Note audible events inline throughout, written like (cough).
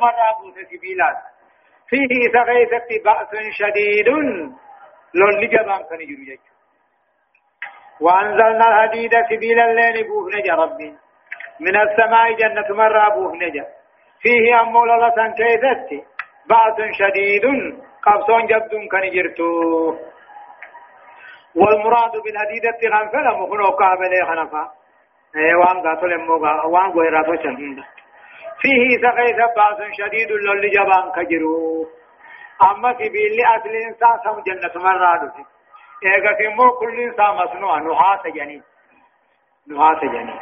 مرة بوت سبيلات فيه سغيثة بأس شديد لول جبان كان يجري وأنزلنا الحديد سبيل الليل بوه نجا ربي. من السماء جنة مرة بوه نجا. فيه أمول الله كيدت بأس شديد قبصون جبد كان جرتو والمراد بالحديدة غنفلة مخنو قابل خنفا إيه وان قاتل موغا وان غيراتو شنين فيه سقيت باس شديد للي جبان كجرو. أما في بيلي اصل إنسان سم جنة مرادو ايغا كمو كل إنسان مصنوع نحاس جنين نحاس جنين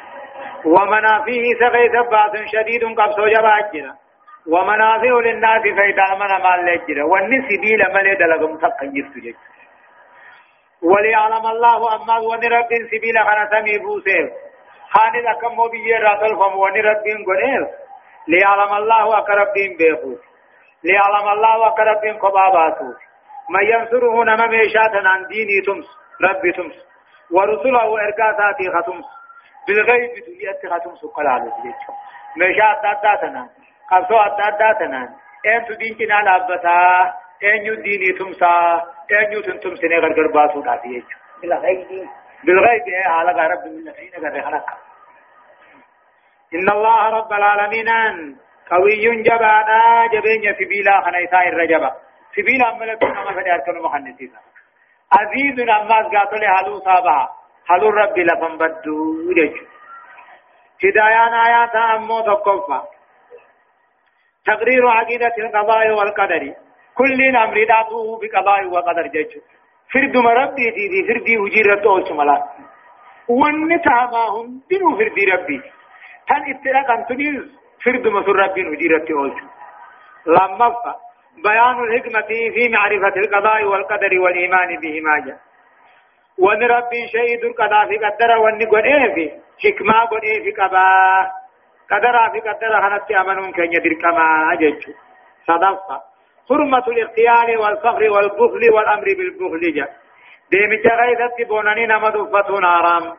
ومنافيه سقيت باس شديد قبصو جبا جرا ومنافع للناس فإذا من مال لجرا. والنسبيل ملي دلغم تقن جرتو وليعلم الله أما ونرب سبيل خنا سمي بوسيل. خاني لكم مو بيجي راتل فم ونرب قنيل ليعلم الله أقرب دين بيخوف ليعلم الله أقرب دين قباباتو. من ينصره نما ميشاتا عن ديني تمس ربي تمس. ورسله إرقاتاتي ختمس. بالغيب دنيا ختمس قلالة ميشات داتنا قبصو داتنا أنتو دين كنا لابتا أنيو ديني تمسا أنيو تنتم سنه غرغر باسو داتي بالغيب بالغيب إيه على رب من الذين غير خلق إن الله رب العالمين قوي جبانا جبين سبيلا خنيسا الرجبا سبيلا ملكنا ما فدي أركن مخنسين عزيز أماز قاتل حلو صابا. حلو ربي لفن بدو جيجو هدايان آيات أمو تقفا تقرير عقيدة القضاء والقدر. كل أمر داته بقضاء وقدر جيجو فرد مربي دي دي فردي وجيرة أولش ملا ونتعماهم دينو فردي ربي. تن اتلاقا تنيز فرد مسر ربي وجيرة أولش؟ لما بيان الحكمة في معرفة القضاء والقدر والإيمان بهما جاء. ون ربي شهيد القضاء في قدر ون قد إيه في حكمة قد إيه في قضاء. قدر في قدر خنت أمنون كن يدر كما أجج. صدفة. حرمة الاختيار والفخر والبخل والأمر بالبخل جا ديمت غيثت بوناني نمد حرام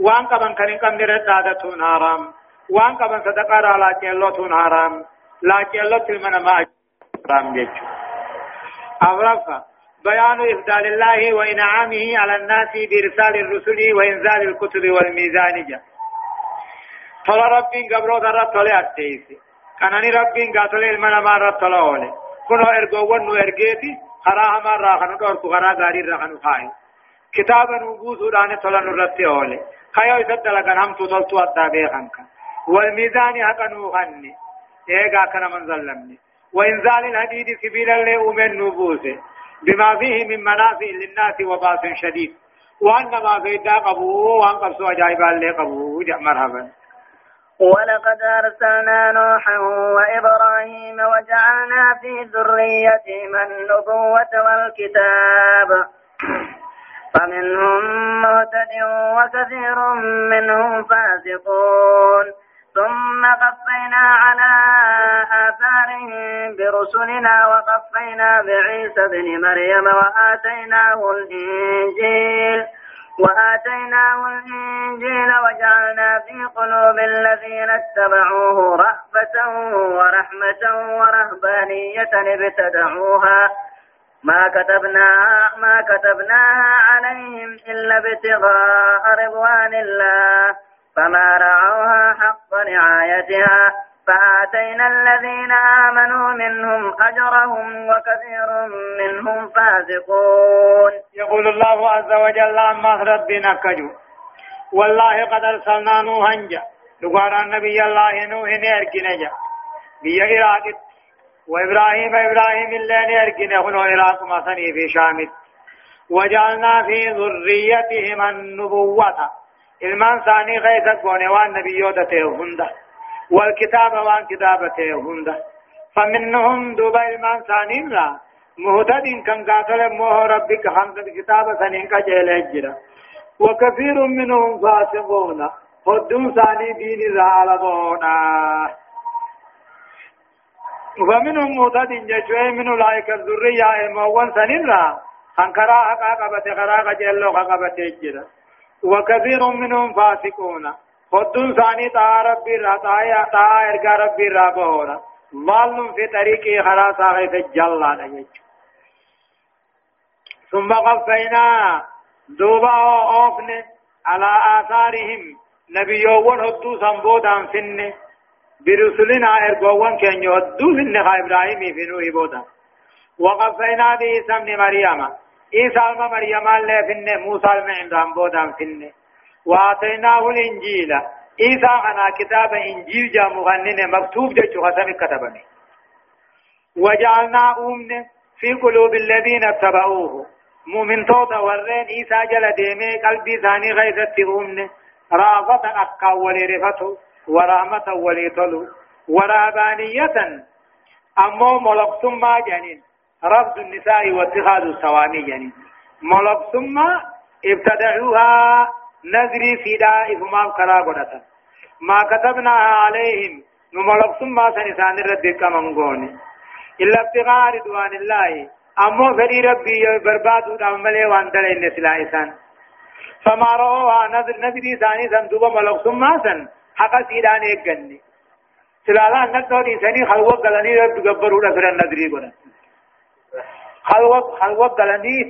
وان قبن كن كم نردادتون حرام وان قبن صدقا لا جلوتون حرام لا جلوت المنا ما حرام جج أغرفة بيان إفضال الله وإنعامه على الناس بإرسال الرسل وإنزال الكتب والميزان جا. طلع ربين قبرو ذرة طلع التيسي كانني ربين قاتل المنا ما رب طلع أولي. كنو ارغو ونو ارغيتي خرا هما راخنو دور کو خرا غاري راخنو خاي كتاب نوبو سودان تلن رتي أولي. خيو يسدل كان هم تو تلتو ادا به خنك والميزان حقنو خني ايغا كان من ظلمني. وانزال الحديد سبيل الله ومن نوبوسه بما فيه من منافع للناس وباس شديد. وأن ما في دا قبو وان قبسو عجائب الله قبو مرحبا. ولقد أرسلنا نوحا وإبراهيم وجعلنا في ذريتهما النبوة والكتاب. فمنهم مهتد وكثير منهم فاسقون. ثم قفينا على آثارهم برسلنا وقفينا بعيسى بن مريم وآتيناه الإنجيل وآتيناه الإنجيل وجعلنا في قلوب الذين اتبعوه رأفة ورحمة ورهبانية ابتدعوها. ما كتبناها ما كتبناها عليهم إلا ابتغاء رضوان الله. فما رعوها حق رعايتها فآتينا الذين آمنوا منهم أجرهم وكثير منهم فاسقون. يقول الله عز وجل عما ربنا كجو. والله قد أرسلنا نوحا جا. لقارا النبي الله نوح نرقنا جا. بيا إراق وإبراهيم إبراهيم الله نرقنا هنا إراق مثني في شامت. وجعلنا في ذريتهم النبوة. إلمان ثاني غيث قوني نبي يودته هنده والكتاب وان كتابته هند فمنهم دوبا إلمان ثانين لا. مهتد كان قاتل موه ربك حمد الكتاب سنين كجيل أجرا. وكثير منهم فاسقون. هدون ثاني دين الظالمون ومنهم مهتد جشوه من أولئك الذرية الموان سنين لا. خنكرا حقا قبت خرا قجيل قبت أجرا. وكثير منهم فاسقون. خدون ثاني تا ربي را يا تا ارغا ربي را بهورا ضال في طريقه خلاص غيث جلا ثم قفينا دوبا أوفن على آثارهم. نبيون هدو سنبودا فن. برسلنا ارقوان كان يهدو فن. إبراهيم في بودا وقفينا بعيسى ابن مريم. عيسى ابن مريم اللي فن موسى ابن عمران بودا فن وآتيناه الإنجيل. عيسى أنا كتاب إنجيل جا مغنن مكتوب جا خسم كتبني. وجعلنا أمن في قلوب الذين اتبعوه. مؤمن توتا ورين عيسى جل ديمي قلبي ثاني غيثت أمن. رافة أكا ولرفته ورحمة وليطلو ورهبانية أمو ملق ثم جنين. رفض النساء واتخاذ الصوامي جنين ملق ثم ابتدعوها نذري فيدا إفمام كرا قدتا. ما كتبناها عليهم نملق ثم سنسان الرد كمانغوني إلا ابتغاء رضوان الله أمو فري ربي برباد عمله وان دلين سلا فما رأوها نذر نذري ثاني سندوب ملق ثم سن حقا سيدان ايقني سلالا نتو دي سني خلوة قلني رب قنا خلوة خلوة قلني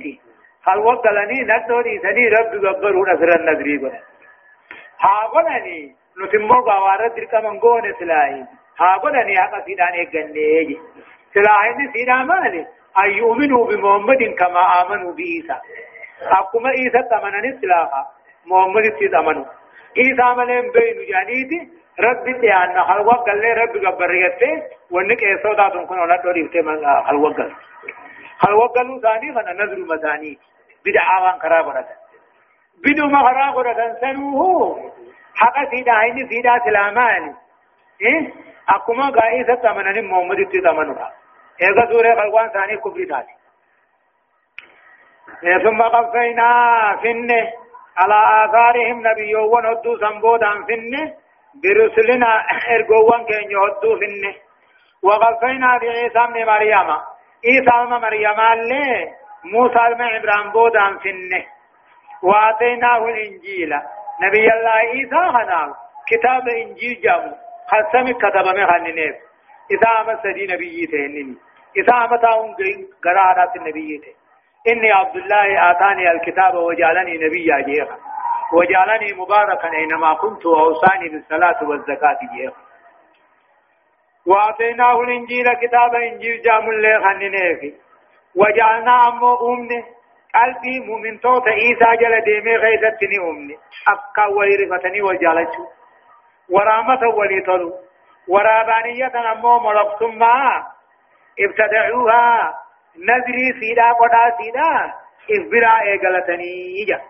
تي خلوة قلني نتو دي سني رب قبروا لفر النذري قنا ها قلني نتمو قوارد درك من قون سلاهي ها قلني حقا سيدان ايقني سلاهي سيدان مالي أن يؤمنوا بمحمد كما آمنوا بإيسى أقوم إيسى تمنى سلاها محمد تمنوا إيسى ملين بين جانيتي ربي تيانا حلوة قال لي ربي قبريته ونك إيسو داتون كن ولا توري في حلوة قال حلوة قالوا ثاني؟ فانا نذر مثاني بدعا وان كرابرة بدو ما كرابرة سنوه. حقا سيدا هيني سيدا سلامان إيه؟ أكما قائسة تمنى محمد تمنوا إذا سورة خلقان ثاني كبري تاتي ثم قفينا فنه. على آثارهم نبيون هدو سنبودا فنه. برسلنا إرقوان كن يهدو فنه. وقفينا بعيسى ابن مريم. عيسى ابن مريم اللي موسى ابن عبران بودا فنه وآتيناه الإنجيل. نبي الله عيسى هنا كتاب إنجيل جامو. خسم كتب من هننيف إذا أمت سدي نبي تهنني إذا أون قرارات النبي إني عبد الله آتاني الكتاب وجعلني نبيا جيخا وجعلني مباركا أينما كنت وأوصاني بالصلاة والزكاة جيخا وآتيناه الإنجيل كتاب إنجيل جام الله خننيفي وجعلنا أمو أمني. قلبي مؤمن توت إيسا جل ديمي غيثتني أمني. أبقى ويرفتني وجالتشو ورامة وليطلو ورابانية أمو ملق ثم ابتدعوها. نذري سيدا قدا سيدا. إفبرا إيقلتني إجا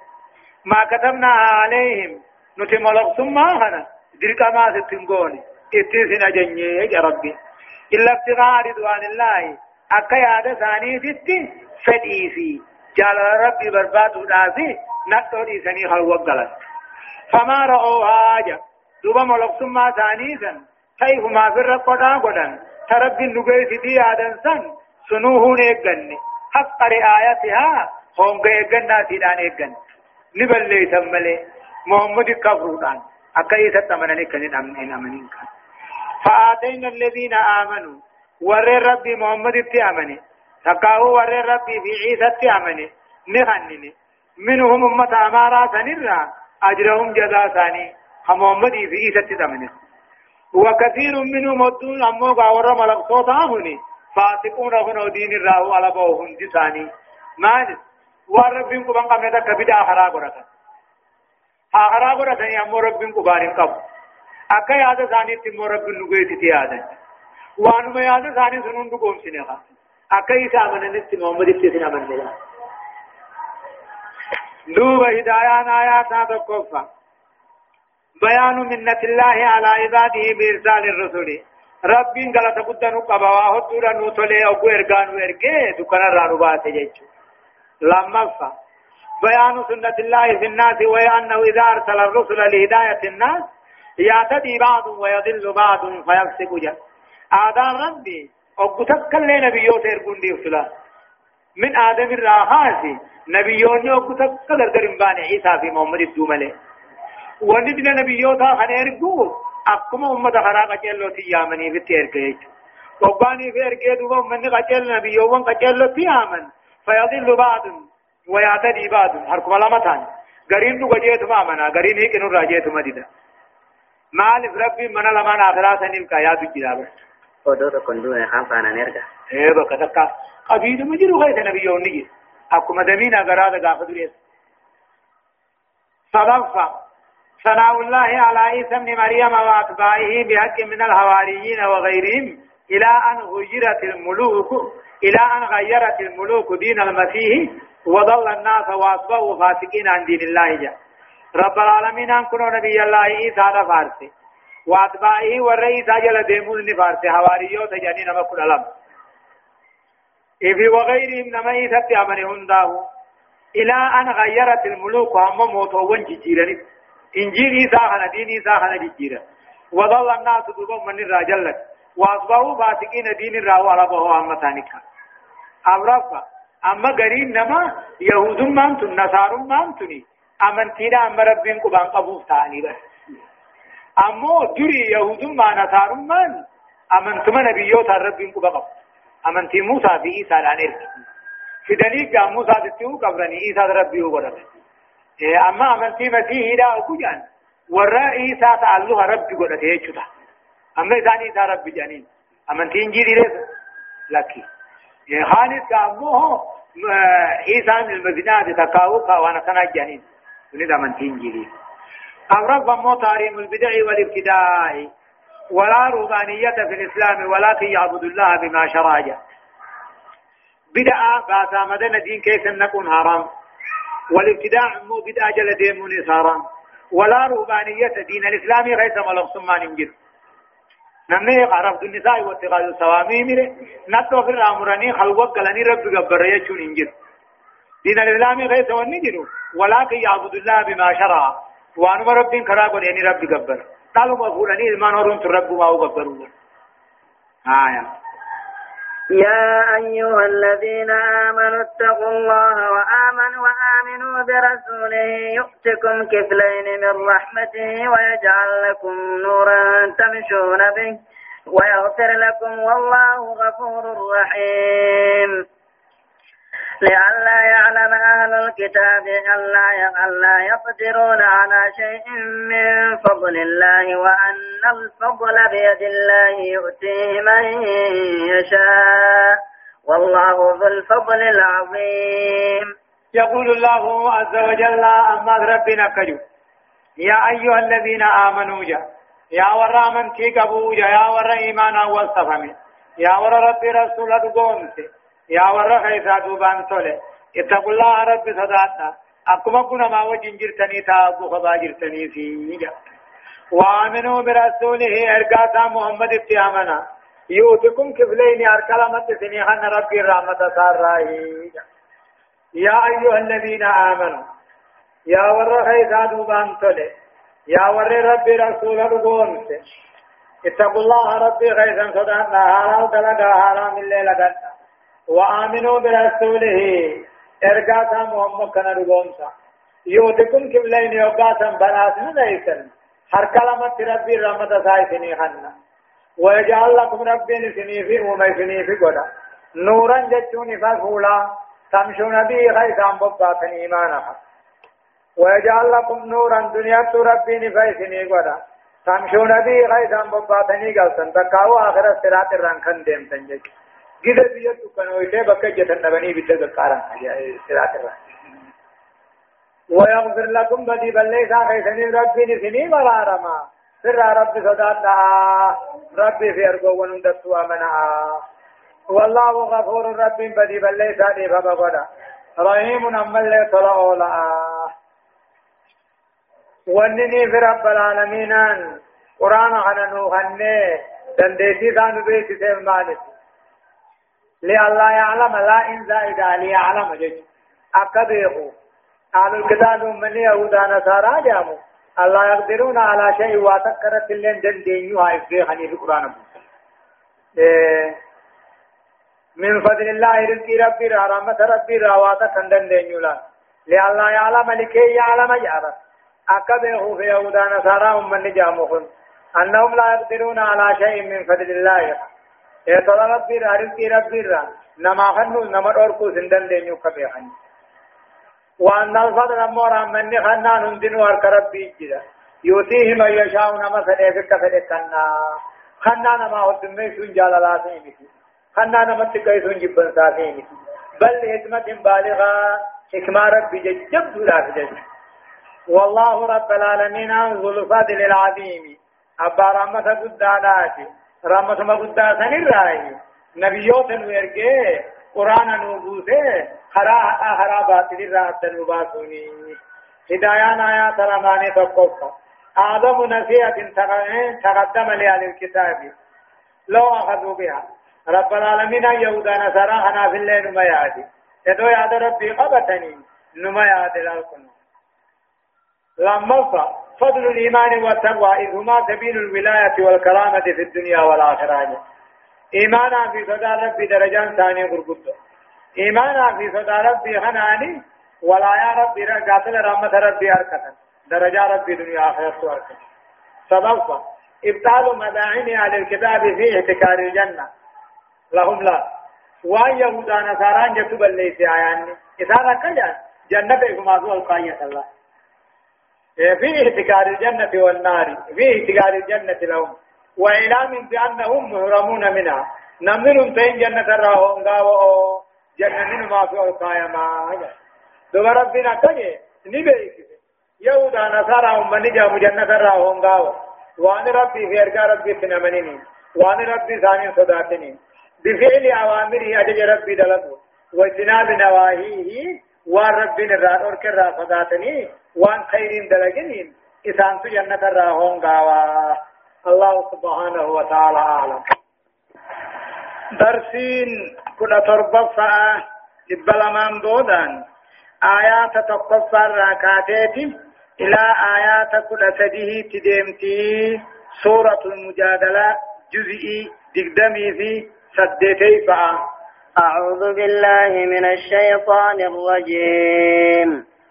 ما كتبنا عليهم. نتملق ثم هنا. ذلك ما ستنقوني. اتسنا جنيه يا ربي إلا ابتغاء رضوان الله أكا يادا ثاني ستي فدئيسي جال ربي برباد وداسي نقل إساني خلوة قلت فما رأوا حاجة دوبا ملق ثم ثاني سن كيف ما في الرقودا قدن تربي النقيس دي آدن سن سنوهون ايقن حق رعايتها هم ايقن سيدان ايقن نبلي تملي محمد كفرودان أكيسة تمنني كنين أمنين أمنين كان فآتينا الذين آمنوا. ور ربي محمد اتامني تقاو ور ربي في عيسى اتامني نهنني منهم أمة أمارا سنرا. أجرهم جزاء ثاني. محمد في عيسى اتامني وكثير منهم الدون أمو قاور ملك صوتا هني فاسقون هنا دين الراو على بوهم جساني. مال؟ وربين کو بان قمنا كبدا خرا غرتا خرا غرتا يا مو ربين کو ربين نگوي تی یاد وان ما یاد ثاني سنون کو کوم سینه کا اكا يسا من نت محمد تی سنا من لا دوب هدايان آيات تكفى بيان منة الله على عباده بإرسال الرسل ربين غلط بدنو قبوا هدورا نوتلي أو ارغان ورغه دكان رانو بات جيچو لما فا بيان سنة الله في الناس وأنه إذا أرسل الرسل لهداية الناس يعتدي بعض ويضل بعض فيفسق جا. آدم ربي أقتك كل نبيوت إرقون دي فلا من آدم الراحاسي نبيون أقتك كل إرقون باني عيسى في محمد الدومالي وندنا نبيوتا خنيرقو أكما أمة خراقة جلو تيامني في التيرك وباني في ارجع دوما من قتل نبي يوم قتل في آمن فيضل بعض ويعتدي بعض. حركم لما تاني غرين دو ما منا غرين هيك نور راجيت مدينة. مال ربي من لما آخرات نيم كايا بجلا ودو كندو خام فانا نرجع إيه بكتك قبيل مجرو غيث نبي يوم نجي أكو مدمين أغراض غافد ريس صدفة ثناء الله على عيسى ابن مريم واتباعه بحق من الحواريين وغيرهم إلى ان غيرت الملوك إلى ان غيرت الملوك دين المسيح وضل الناس واصبحوا فاسقين عن دين الله جل رب العالمين آن كنوا نبي الله عيسى هذا فارسي واتباعه والرئيس جل ديمون نفارسي حواريو تجاني نما كل علم إذ وغيرهم نما عيسى أمن هنداه إلى أن غيرت الملوك هم موتوا وانجي إنجيل إيسا خنا دين إيسا خنا جيرا وظل الناس دوبا من الرجل واصبحوا فاسقين دين الراو على بهو أما ثانيك أمرفا أما قرين نما يهود ما أنتم نصار ما أنتني أمن تينا أما ربين قبان قبوف ثاني بس أما دري يهود ما نصار ما أمن ثم نبيوت ربين قبان أمن تي موسى في إيسا لانير في دليل موسى تتيو قبرني إيسا ربي وقرأ اما امنتي مسيح دا اكجان ورا عيسى تعالى ربي قد تيجتا اما ثاني عيسى ربي جانين امنتي انجيل ليس لكي خالد كامو عيسى من المدينة تكاو كوانا سنة جانين ونید امنتي انجيل امرك بمو تاريم البدع والابتداء ولا روحانية في الإسلام ولكن يعبد الله بما شرع بدعة باسا مدن دين كيف نكون حرام والابتداع مو بدأ جل ديمون صارا ولا رهبانية دين الإسلام غير ملغ ثم ننجر نمني عرفت النساء واتخاذ السوامي مره نتو في الأمراني خلوك قلني رب قبر يجون ننجر دين الإسلام غير وننجر ولكن يعبد الله بما شرع. وانما رب كراغون يعني رب قبر قالوا إذ ما نورون ترب ما هو قبرون آية يا أيها الذين آمنوا اتقوا الله وآمنوا وآمنوا برسوله يؤتكم كفلين من رحمته ويجعل لكم نورا تمشون به ويغفر لكم والله غفور رحيم لئلا يعلم أهل الكتاب ألا ألا يقدرون على شيء من فضل الله وأن الفضل بيد الله يؤتيه من يشاء. والله ذو الفضل العظيم. يقول الله عز وجل أما ربنا كجو. يا أيها الذين آمنوا جاء يا ورا من تيك يا ورا إيمانا والصفم يا ورا ربي رسول قومته يا ورا خيسا دوبان تولي. اتقوا الله رب صداتنا أكما كنا ما وجن جرتني تابو خبا جرتني في وآمنوا برسوله إرقاتا محمد اتيامنا. يؤتكم كفلين أركلمت سنيحن ربي الرحمة سارائي يا أيها الذين آمنوا. يا ورا خيسا دوبان تولي. يا ورا ربي رسول رقومت اتقوا الله ربي خيسا صداتنا حرام دلقا حرام الليلة دلقا. وآمنوا برسوله. ارقاتا محمد كان رغونسا يوتكم كبلين يوقاتا بناسنا ليسن هر كلمة ربي رحمة سايسني خنا. ويجعل لكم ربي نسني في وما يسني في قدا. نورا جتوني فالفولا. تمشون به خيثان بباتا إيمانا. ويجعل لكم نورا دنيا ربي نفيسني قدا. تمشون به خيثان بباتا نيقلتن تكاو آخر السرات الرنخن ديم تنجج. جدا بيت كان ويته بك جتن نبني بيت قارا سرات الله. ويغفر لكم بدي بل ليس خيسن ربي نسني ولا رما سر رب صداتنا ربي في أرجو ونندس ومنا والله غفور رب بدي بل ليس لي فبغدا. رحيم أمل لي طلعولا ونني في رب العالمين. قرآن عن نوحني دنديتي ذان بيت سيف لألا يعلم لا إن زائد ليعلم جج أكبره أهل الكتاب من يهودا نصارى جامو. الله يقدرون على شيء وأتكرت اللين دن دينيوها إفريخني في القرآن. إيه. من فضل الله رزق ربي رحمة ربي رواتا كندن دينيولا لألا يعلم لكي يعلم جارة. أكبره في يهودا نصارى من جاموهم أنهم لا يقدرون على شيء من فضل الله. اے صدا ربي را رزقي ربي را نما خنو نما دوركو سندن دينيو كبه خن وان الفضل امور من خنان هندن ورك ربي جدا يوتيه من يشاء نما سديك كفدكنا خنان ما ودمي سن جلالاتي متي خنان ما تكاي سن جبن ساتي متي بل حكمة بالغة حكمة ربي ججب لا تجد والله رب العالمين ذو الفضل العظيم أبا رحمة قدانات رحمة ما قداسن الرأي نبيوت نويرجي قرآن نوبوسه خرا خرا باطل الرأت نوباسوني هدايان آيات رماني تقفى أعظم نصيحة تقدم لأهل الكتاب لو أخذوا بها رب العالمين يهودا نصارى أنا في الليل ما يعدي يدو يعد ربي قبتني نما يعد لكم لما فضل الإيمان والتقوى إذ هما سبيل الولاية والكرامة في الدنيا والآخرة. إيمانا في صدى ربي درجان ثاني غرقود إيمانا في صدى ربي خناني ولا يا ربي قاتل رحمة ربي أركتا. درجة ربي دنيا آخرة أركتا. سبب إبطال مداعين على الكتاب في احتكار الجنة. لهم لا. وأن يهودا نصارى جتب الليس آياني. إذا ركجا جنة إكما ذو القاية الله. في احتكار الجنة والنار في احتكار الجنة لهم. وإعلام بأنهم مهرمون منها. نمنهم تين جنة راهم غاو جنة ما في القاية ما دوبا ربنا كجي نبيك يهودا نصارى هم نجا مجنة راهم غاو وان ربي في أرقى ربي سنمنيني. وان ربي ثاني صداتني. بفعل أوامره أجج ربي دلقوا واجتناب نواهيه وان ربي نرى أرك الرا صداتني. وان خير دلقنين إسان جنة الراهون قاوا الله سبحانه وتعالى أعلم. درسين كنا تربفا إبلمان بودان. آيات تقفى الراكاتات إلى آيات كنا سديه تديمتي. سورة المجادلة جزئي دقدمي في سدتي أعوذ بالله من الشيطان الرجيم.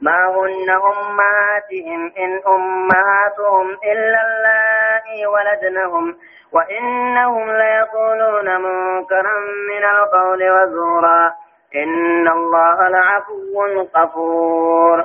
ما هن أمهاتهم إن أمهاتهم إلا اللائي ولدنهم وإنهم ليقولون منكرا من القول وزورا. إن الله لعفو غفور.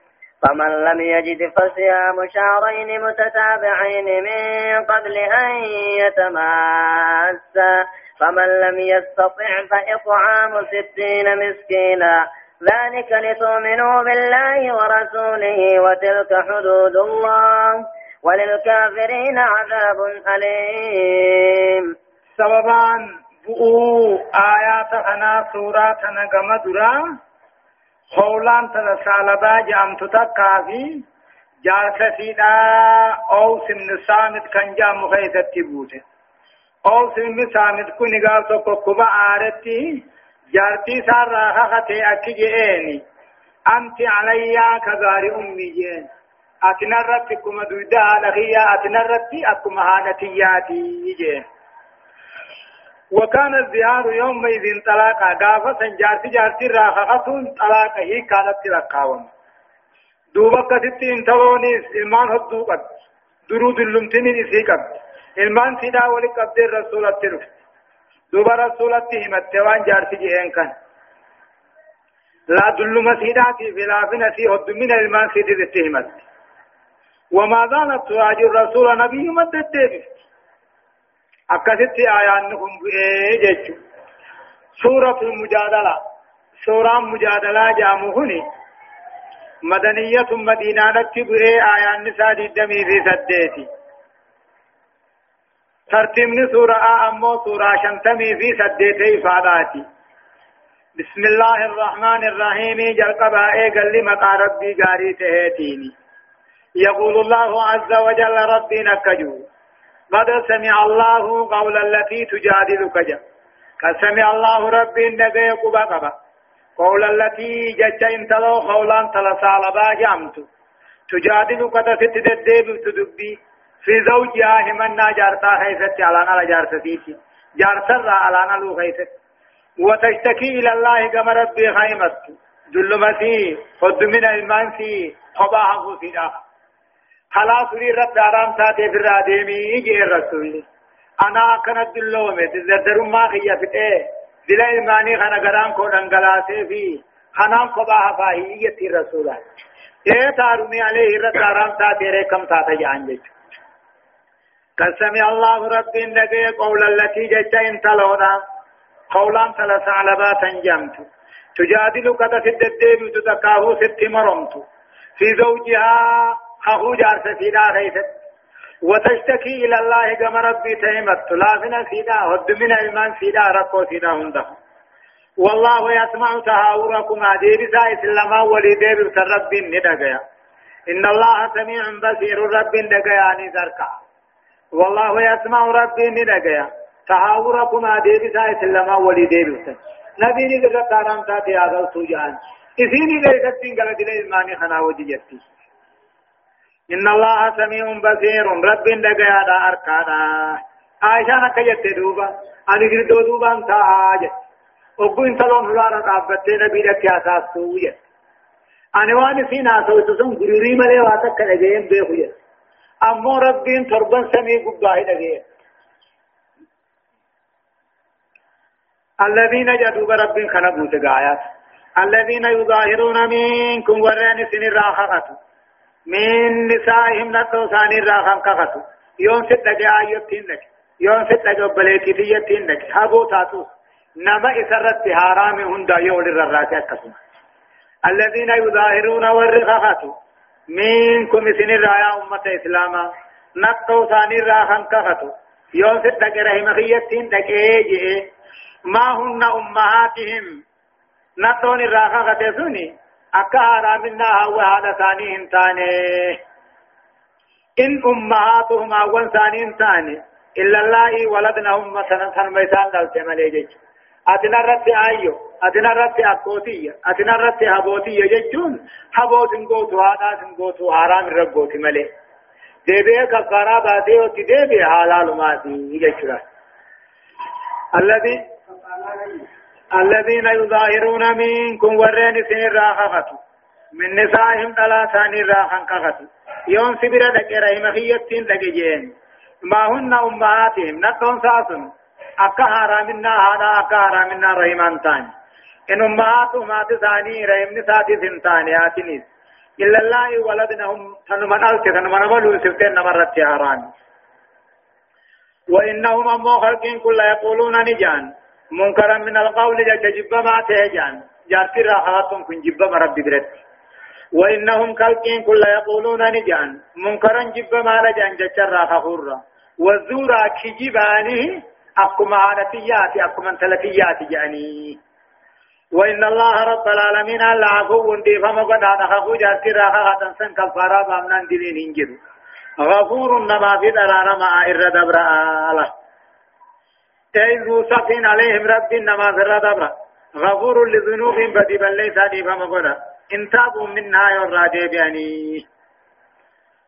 فمن لم يجد فصيام شهرين متتابعين من قبل أن يتماسا. فمن لم يستطع فإطعام ستين مسكينا. ذلك لتؤمنوا بالله ورسوله وتلك حدود الله. وللكافرين عذاب أليم. سببان بؤو آيات أنا سورة أنا قمدرا خولان تلسالبا جامت تكافي جالسة سيدا أو سمن سامت كان جام خيثة تبوته أو سمن سامت كوني قال تقو كبا آرتي جارتي سار راخة أكي جئيني أنت عليا كغار أمي جين أتنرت كما دودا لغيا أتنرت أكما هانتياتي جين وكان الزهار يومئذ طلاقا. قافة جارتي جارتي راخة طلاقا. هي كانت تلقاوم دوبا كتتي انتوونيس إلمان هدو قد درود اللمتنين إسي قد إلمان سيدا ولي قد الرسول التلف دوبا رسول التهمت وان جارتي جهن كان. لا دل مسيداتي في لافنا سي هد من إلمان سيدي التهمت وما زالت تواجه الرسول نبي مدد ديبس أكثت آيانكم بإيه سورة المجادلة سورة مجادلة جامهني مدنية مدينة نتبئي آيان نساء الدمي في سديتي ترتمني سورة أمو سورة شنتمي في سديتي فاداتي بسم الله الرحمن الرحيم جلقبا ايقل لمقا ربي قاري تهيتيني يقول الله عز وجل ربي نكجو قد سمع الله قول التي تجادلك جا. قد سمع الله ربي نبي قبا قبا. قول التي جج انتلو قولا تلسالبا جامت تجادلك تفت ددب تدبي. في زوجها همنا جارتا خيست على نال جارتتي جارتا على نال خيست وتشتكي إلى الله كما ربي خيمت. ظلمتي خد من المنسي خباها فيها خلاص لي رب دارام تاتي في الراديمي يجي الرسول أنا كانت دلومه تزدر ما خيا فته دل ایمانی خنا گران کو دنگلاسه في خنام خباها فاهي يتي الرسول اے تاروني عليه رب دارام تاتي رے کم تاتا جان جچ قد الله رب النبي قول التي جت انت لونا قولا ثلاث علبات جمت تجادلك الدين تتكاهو ست مرمت في زوجها أخو جارس سيدا خيست وتشتكي إلى الله كما ربي تهمت لافنا سيدا ود من إيمان سيدا ركو سيدا هنده والله يسمع تهاوركم. دير سائس لما ولي دير رب ندقيا. إن الله سميع بصير رب ندقيا نزركا والله يسمع رب ندقيا. تهاوركم. دير سائس لما ولي دير نبي ندقى تارام تاتي آغل سوجان إذيني غيرتين غلط الإيمان خنا وجيتي إن الله سميع بصير. رب دقيا دا أركادا عائشة نكيت دوبا. أنا قلت دوبا أنت آجت وقو انت لون هلارا قابتة نبي لك يا ساسوية أنا واني سينا سويت سن قروري ملي واتك لجيم بيخوية. أمو ربين تربان سميع قباه لجيم. الذين جدوا رب خنبوا تقايات الذين يظاهرون منكم ورين سن الراحة من نسائهم نتو ثاني راخم كفتو يوم ست لك آيوتين لك يوم ست لك بليتي تيتين لك هبو تاتو نما إسرت حرام هندا يول الررات أكسنا الذين يظاهرون والرخاخاتو منكم سن الرايا أمة إسلاما. نتو ثاني راخم كفتو يوم ست لك رحمخيتين لك إيه ما هن أمهاتهم. نتون الراخاخة سني أكا حرامنا هو هذا ثاني انتاني. إن أمهاتهم أول ثاني انتاني. إلا الله ولدنهم مثلا سنميسان دلت مليجج أتنا رت آيو أتنا رت أكوتية أتنا رت هبوتية ججون هبوت نقوتو هذا نقوتو حرام رقوتي ملي. ديبه كفارا باتي وتي ديبه حلال ماتي يجرا الذي الذين يظاهرون منكم ورين سن راخفتوا من نسائهم ثلاثان راخن كفتوا يوم سبرا دك رحم خيتين دك جين ما هن أمهاتهم؟ نتون ساسن. أكا حرامنا هذا أكا حرامنا رحمان تاني إن أمهاتهم هات ثاني رحم نساتي سنتاني آتنيس. إلا الله ولدنهم تنمن ألت تنمن ملو سفتين نمرت حرام وإنهم أمو خلقين كل يقولون نجان. منكرا من القول جب ما تهجان. جارتي راحاتهم كن جب ربي برد. وإنهم كالكين كل يقولون نجان. منكرا جب ما لجان جچر راحة والزورا كجبانه أقوم عادتيات أقوم تلفيات جاني. وإن الله رب العالمين ألا عفو ديفا مقد هذا خفو جارتي راحة تنسن كفارا بامنان دلين هنجر. غفور نما في دلال ما إرد أبرا تيزو سفين عليهم رب نما ذرا دبر غفور لذنوب بدي بل ليس دي فما قد إن تابوا منها يرى بياني.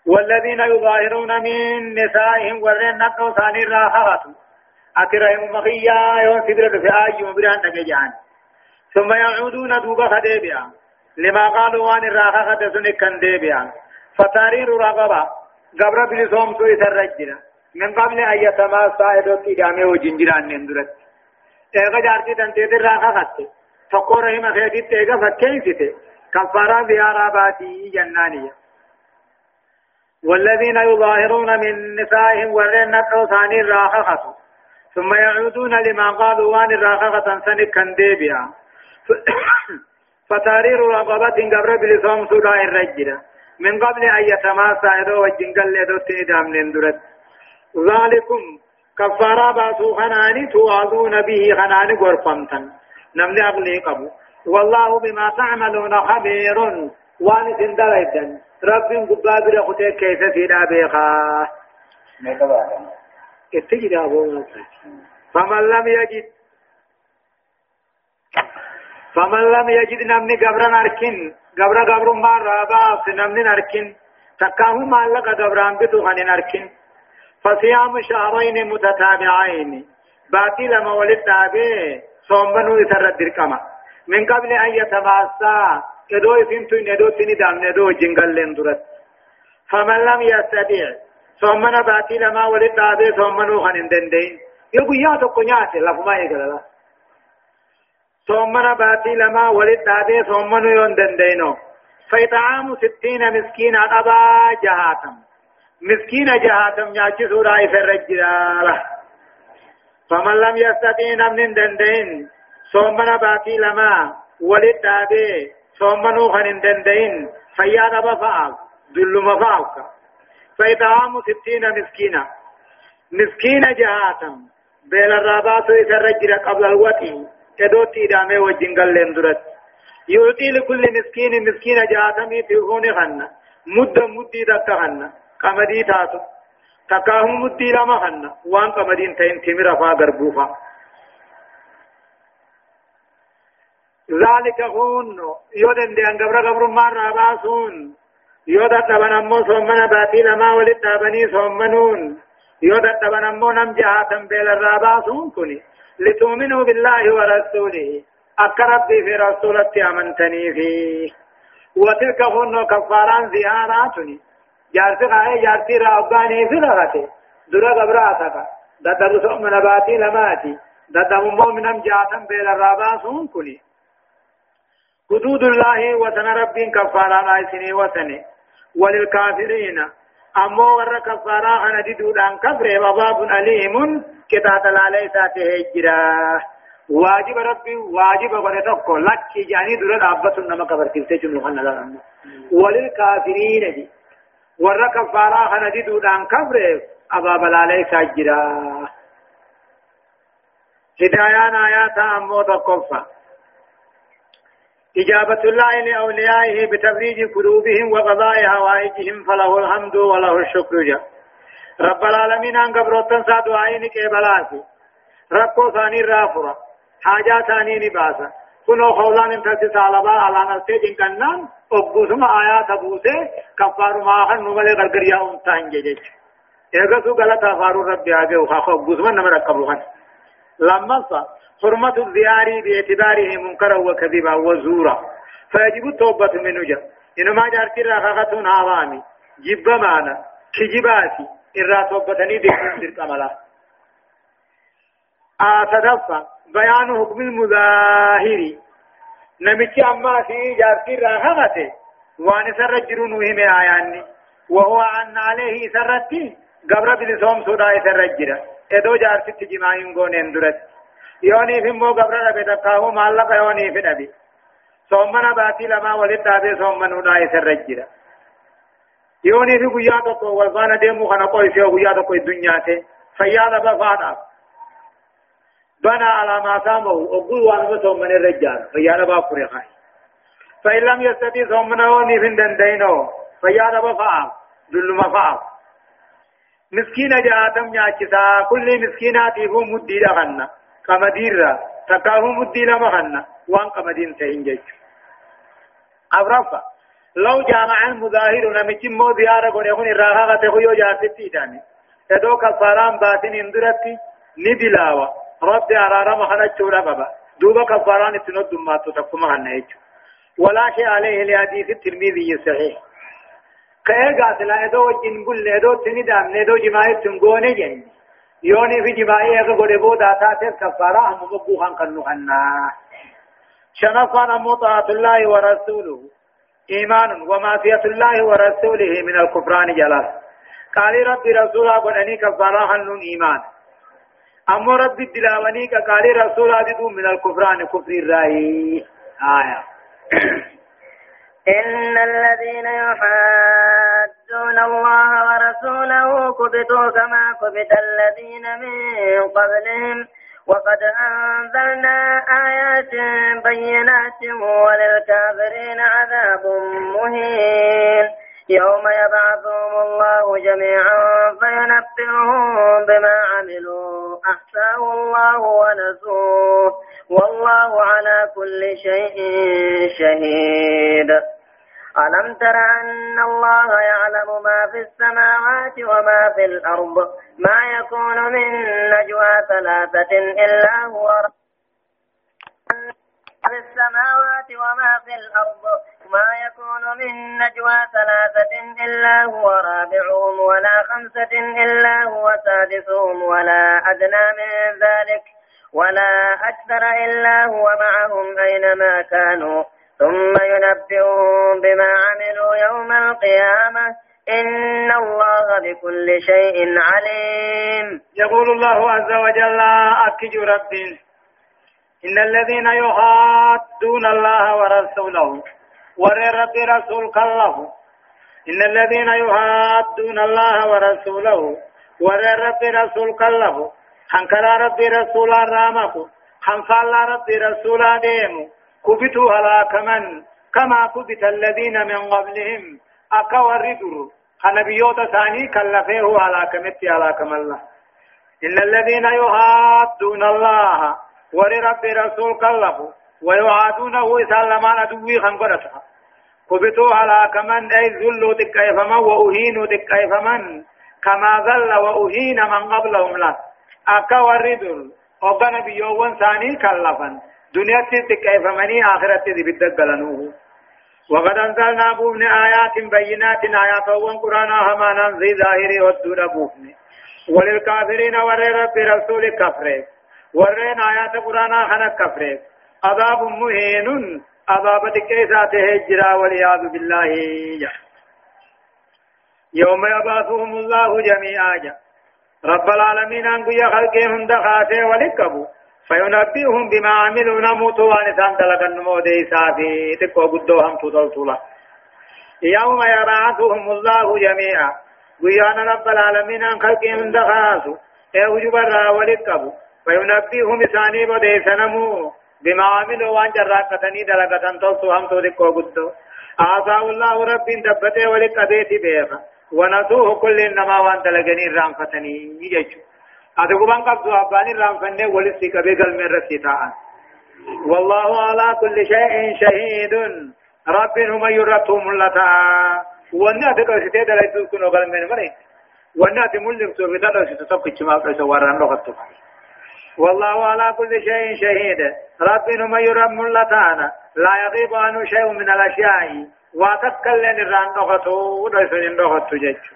والذين يظاهرون من نسائهم ورين نقو ثاني راحات أترهم مخيا يوم في آي مبران نجان ثم يعودون دوبا خديبيا لما قالوا وان الراحة خدسون كان ديبيا. فتارير رغبا. قبر بلسوم سوء الرجل. من قبل أن يتماسى إدوك إدامه وجنجران نندرت إيغا جارتي تنتي در راقا خط تقو رحمة خيدت إيغا فكين ستي كفارا بيارا باتي جنانية. والذين يظاهرون من نسائهم ورين نقو ثاني راقا خط ثم يعودون لما قالوا وان الراقا خط سنك كان ديبيا. (coughs) فتارير رقبة قبر بلسوم سودا الرجل. من قبل أن يتماسى إدو وجنقل إدو تندام نندرت ذلكم كفارا باسو خناني توعظون به خناني غرفمتن. نمني أغلي قبو. والله بما تعملون خبير. وان سندليدن رب قبابر خطي كيف سيدا بيخا اتجد أبو فمن لم يجد فمن لم يجد نمني قبرا أركن قبرا قبر ما رابا نمني أركن تكاهو مالك قبران بتو خنين أركن فصيام شهرين متتابعين. باقي لما ولد دابي صومبنو يسرد دركما من قبل أن يتماسا إدو يفنتو ندو تني دام ندو جنگل لندرت فمن لم يستطيع صومنا باقي لما ولد دابي صومبنو خنين دندين يقول يا تقو نياتي لفما يقول صومنا باقي لما ولد دابي صومبنو يون دندينو. فإطعام ستين مسكين أبا جهاتم. مسكين جهاتم نياچي سورا يفرجرا فمن لم يستطيع من دندين صومنا باقي لما ولد صومنو خن دندين فيانا بفعل دل مفعلك فإطعام ستين مسكينة مسكينة جهاتم بين الرابات يترجر قبل الوطي كدوتي دامي وجنگل لندرت يعطي لكل مسكين مسكينة جهاتم يتغوني خن مد مدي دك خن قمدي تاتو تكاهم مدي لما خن وان قمدين تين تمر فا غربوفا ذلك هون يودن دي ان قبر قبر ما راباسون يودا تبن امو سومنا باتي لما ولد تابني سومنون يودا تبن امو نم جهاتم بيل الراباسون كني لتؤمنوا بالله ورسوله أقرب في رسولة أمنتني فيه وتلك هون كفاران زياراتني جارتي قاعي جارتي راوغاني في لغتي درا قبراتك دد سومنا باتي لماتي دد امو منم جهاتم بيل الراباسون كني حدود الله وسن رب كفارا نايسني وسني وللكافرين أمو ور كفارا أنا دودان كفر وباب أليم كتاب عليه ذاته هجرا واجب ربي واجب ورتك لك يعني دور أبت نما كفر جمله نلا وللكافرين دي ور كفارا أنا دودان كفر أباب عليه هجرا هدايان آيات أمو تقفا إجابة الله لأوليائه بتفريج كروبهم وقضاء هوائجهم فله الحمد وله الشكر جاء رب العالمين أن قبروتن سادو عينك إبلاسي ربو ثاني رافرة حاجة ثاني نباسة كنو خولان انتسس على با على نسيج كنان أبوسم آيات أبوسه كفار ما خن نمالي غرغريا انتان جيجي إيغسو غلطة فارو ربي آگه وخاخو أبوسم نمرا قبلوان لما حرمة الزيار باعتباره منكرا وكذبا وزورا فيجب التوبة منه جا إنما جارتي راخاتون عوامي جب معنا كجباتي إرا توبتني ديكون سرق عملا آتدفع بيان حكم المظاهر. نمشي أما في جارتي راخاته وان سرجرون وهم آياني وهو عن عليه سرتي قبر بلسوم سودا سرجرا إدو جارتي تجمعين قون اندرت يوني في مو قبر ربي تقاهو مالك يوني في نبي. صومنا باتي لما ولد دابي صومنا ناي سرجرا يوني في قيا تقو والفانا ديمو خنا قوي في قيا تقو الدنيا تي فيانا بفانا بنا على ما سامه أقول وانا صومنا الرجال فيانا باقوري خاي فإن لم يستطيع صومنا وني في دندينو فيانا بفاق ذل مفاق مسكينة جاءتم ناكسا كل مسكيناتي هو مدي لغنّا قمدير تكاهو مدي لما خنا وان قمدين سينجج أبرفا لو جامع المظاهر نمجي مو زيارة قد يكون الراحة يكون جاستي داني تدو كفاران باتن اندرتي ندلاوا رب أرارا مخنا تشورا بابا دوبا كفاران اتنود دماتو تقوم خنا ولا شيء عليه لحديث الترمذي صحيح كأي قاتلا ادو وجن قل ادو تندام ندو جماعة تنقوني جنجي يوني في جماعي اغا قد بودا تاتيس كفارا هم مبوخان قنو خنا شنفان مطاعة الله ورسوله إيمان ومعصية الله ورسوله من الكفران جلال قال ربي رسولا قدني كفارا خنون إيمان أما ربي الدلاوني قال رسولا ددو من الكفران كفر الرأي. آية. إن الذين يحادون الله ورسوله كبتوا كما كبت الذين من قبلهم. وقد أنزلنا آيات بينات وللكافرين عذاب مهين. يوم يبعثهم الله جميعا فينبئهم بما عملوا. أحساه الله ونسوه. والله على كل شيء شهيد. ألم تر أن الله يعلم ما في السماوات وما في الأرض؟ ما يكون من نجوى ثلاثة إلا هو في السماوات وما في الأرض ما يكون من نجوى ثلاثة إلا هو رابعهم ولا خمسة إلا هو سادسهم ولا أدنى من ذلك ولا أكثر إلا هو معهم أينما كانوا. ثم ينبئهم بما عملوا يوم القيامة. إن الله بكل شيء عليم. يقول الله عز وجل أكج رب إن الذين يحادون الله ورسوله ور رب رسول الله إن الذين يحادون الله ورسوله ور رب رسول الله حنكر رب رسول الرامك حنفال رب رسول ديمو كبتوا هلاك من كما كبت الذين من قبلهم. أكور در خنبيوت ثاني كلفه هلاك مت هلاك الله إن الذين يهادون الله ولرب رسول كله ويعادونه إسلمان أدوي خنقرتها كبتوا هلاك من أي ذلوا تكيف من وأهينوا تكيف من كما ذل وأهين من قبلهم له أكور در وقنا بيوون ثاني كلفا دنيا تكيف مني آخرت ذي بدقلنوه وقد أنزلنا بوفن آيات بينات آيات وقرآن هما ننزي ظاهري والدون بوفن وللكافرين ور رب رسول كفر ورين آيات قرآن خنا كفر عذاب مهين عذاب تكيسات هجرا والعياذ بالله يوم يبعثهم الله جميعا رب العالمين أنقوا يخلقهم دخاته ولكبوا فينبئهم بما عملوا نموت وانسان دلق النمو دي سافي تكو قدو هم تطلطلا يوم يبعثهم الله جميعا ويانا رب العالمين ان خلقهم دخاسوا ايو جبرا ولقبوا فينبئهم ثاني بدي سنمو بما عملوا وان جراقتني دلقتن تلطو هم تلقو قدو آساء الله رب دبته ولقبيت بيخا ونسوه كل انما وان دلقني رامفتني يجو abbaan irraan fannee walitti qabee galmee irratti ta'an والله على كل شيء شهيد. رب هم يرتهم ملتا وأنا تدوسي دلائل كنو قال من مري وأنا تملك سوف تدوسي تتبقى ما قيس وران لغتك والله على كل شيء شهيد. رب هم يرم ملتانا لا يغيب عنه شيء من الأشياء. واتكلن الران لغتو ودوسي لغتو جيتشو.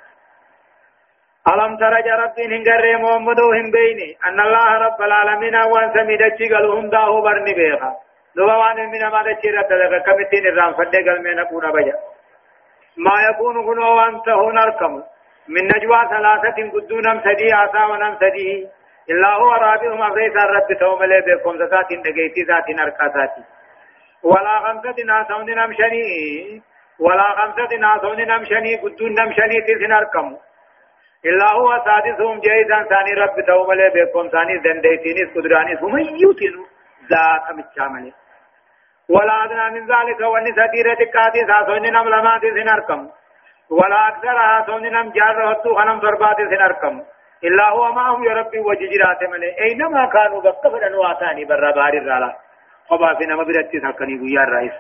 ألم تر ربين هنجر محمد هم بيني؟ أن الله رب العالمين وان سميد قال هم داه برني بيخا دوان من ما دچي رب دغ كمتين الرام فدي قال من كون بجا. ما يكون كن وان تهون اركم من نجوى ثلاثة قدونم سدي آسا ونم سدي إلا هو رابهم أغيث الرب توم لي بكم زكاة نجيتي ذات نركاتاتي ولا خمسة ناسون نمشني. ولا خمسة ناسون نمشني. قدون نمشني تسن اركمو إلا هو سادسهم جيدا ثاني رب تومله بكم ثاني زنديتينيس قدرانيس هم يوتين ذات مچامله ولا أدنى من ذلك وأني سديرة تكاتي ساسوني نم لماتي سنركم ولا أكثر ساسوني نم جار رهتو خنم ضرباتي سنركم إلا هو معهم يا ربي وججرات ملي أينما كانوا بقفر أنواتاني برا باري الرالا خبا في نما برتي سكني ويار رئيس.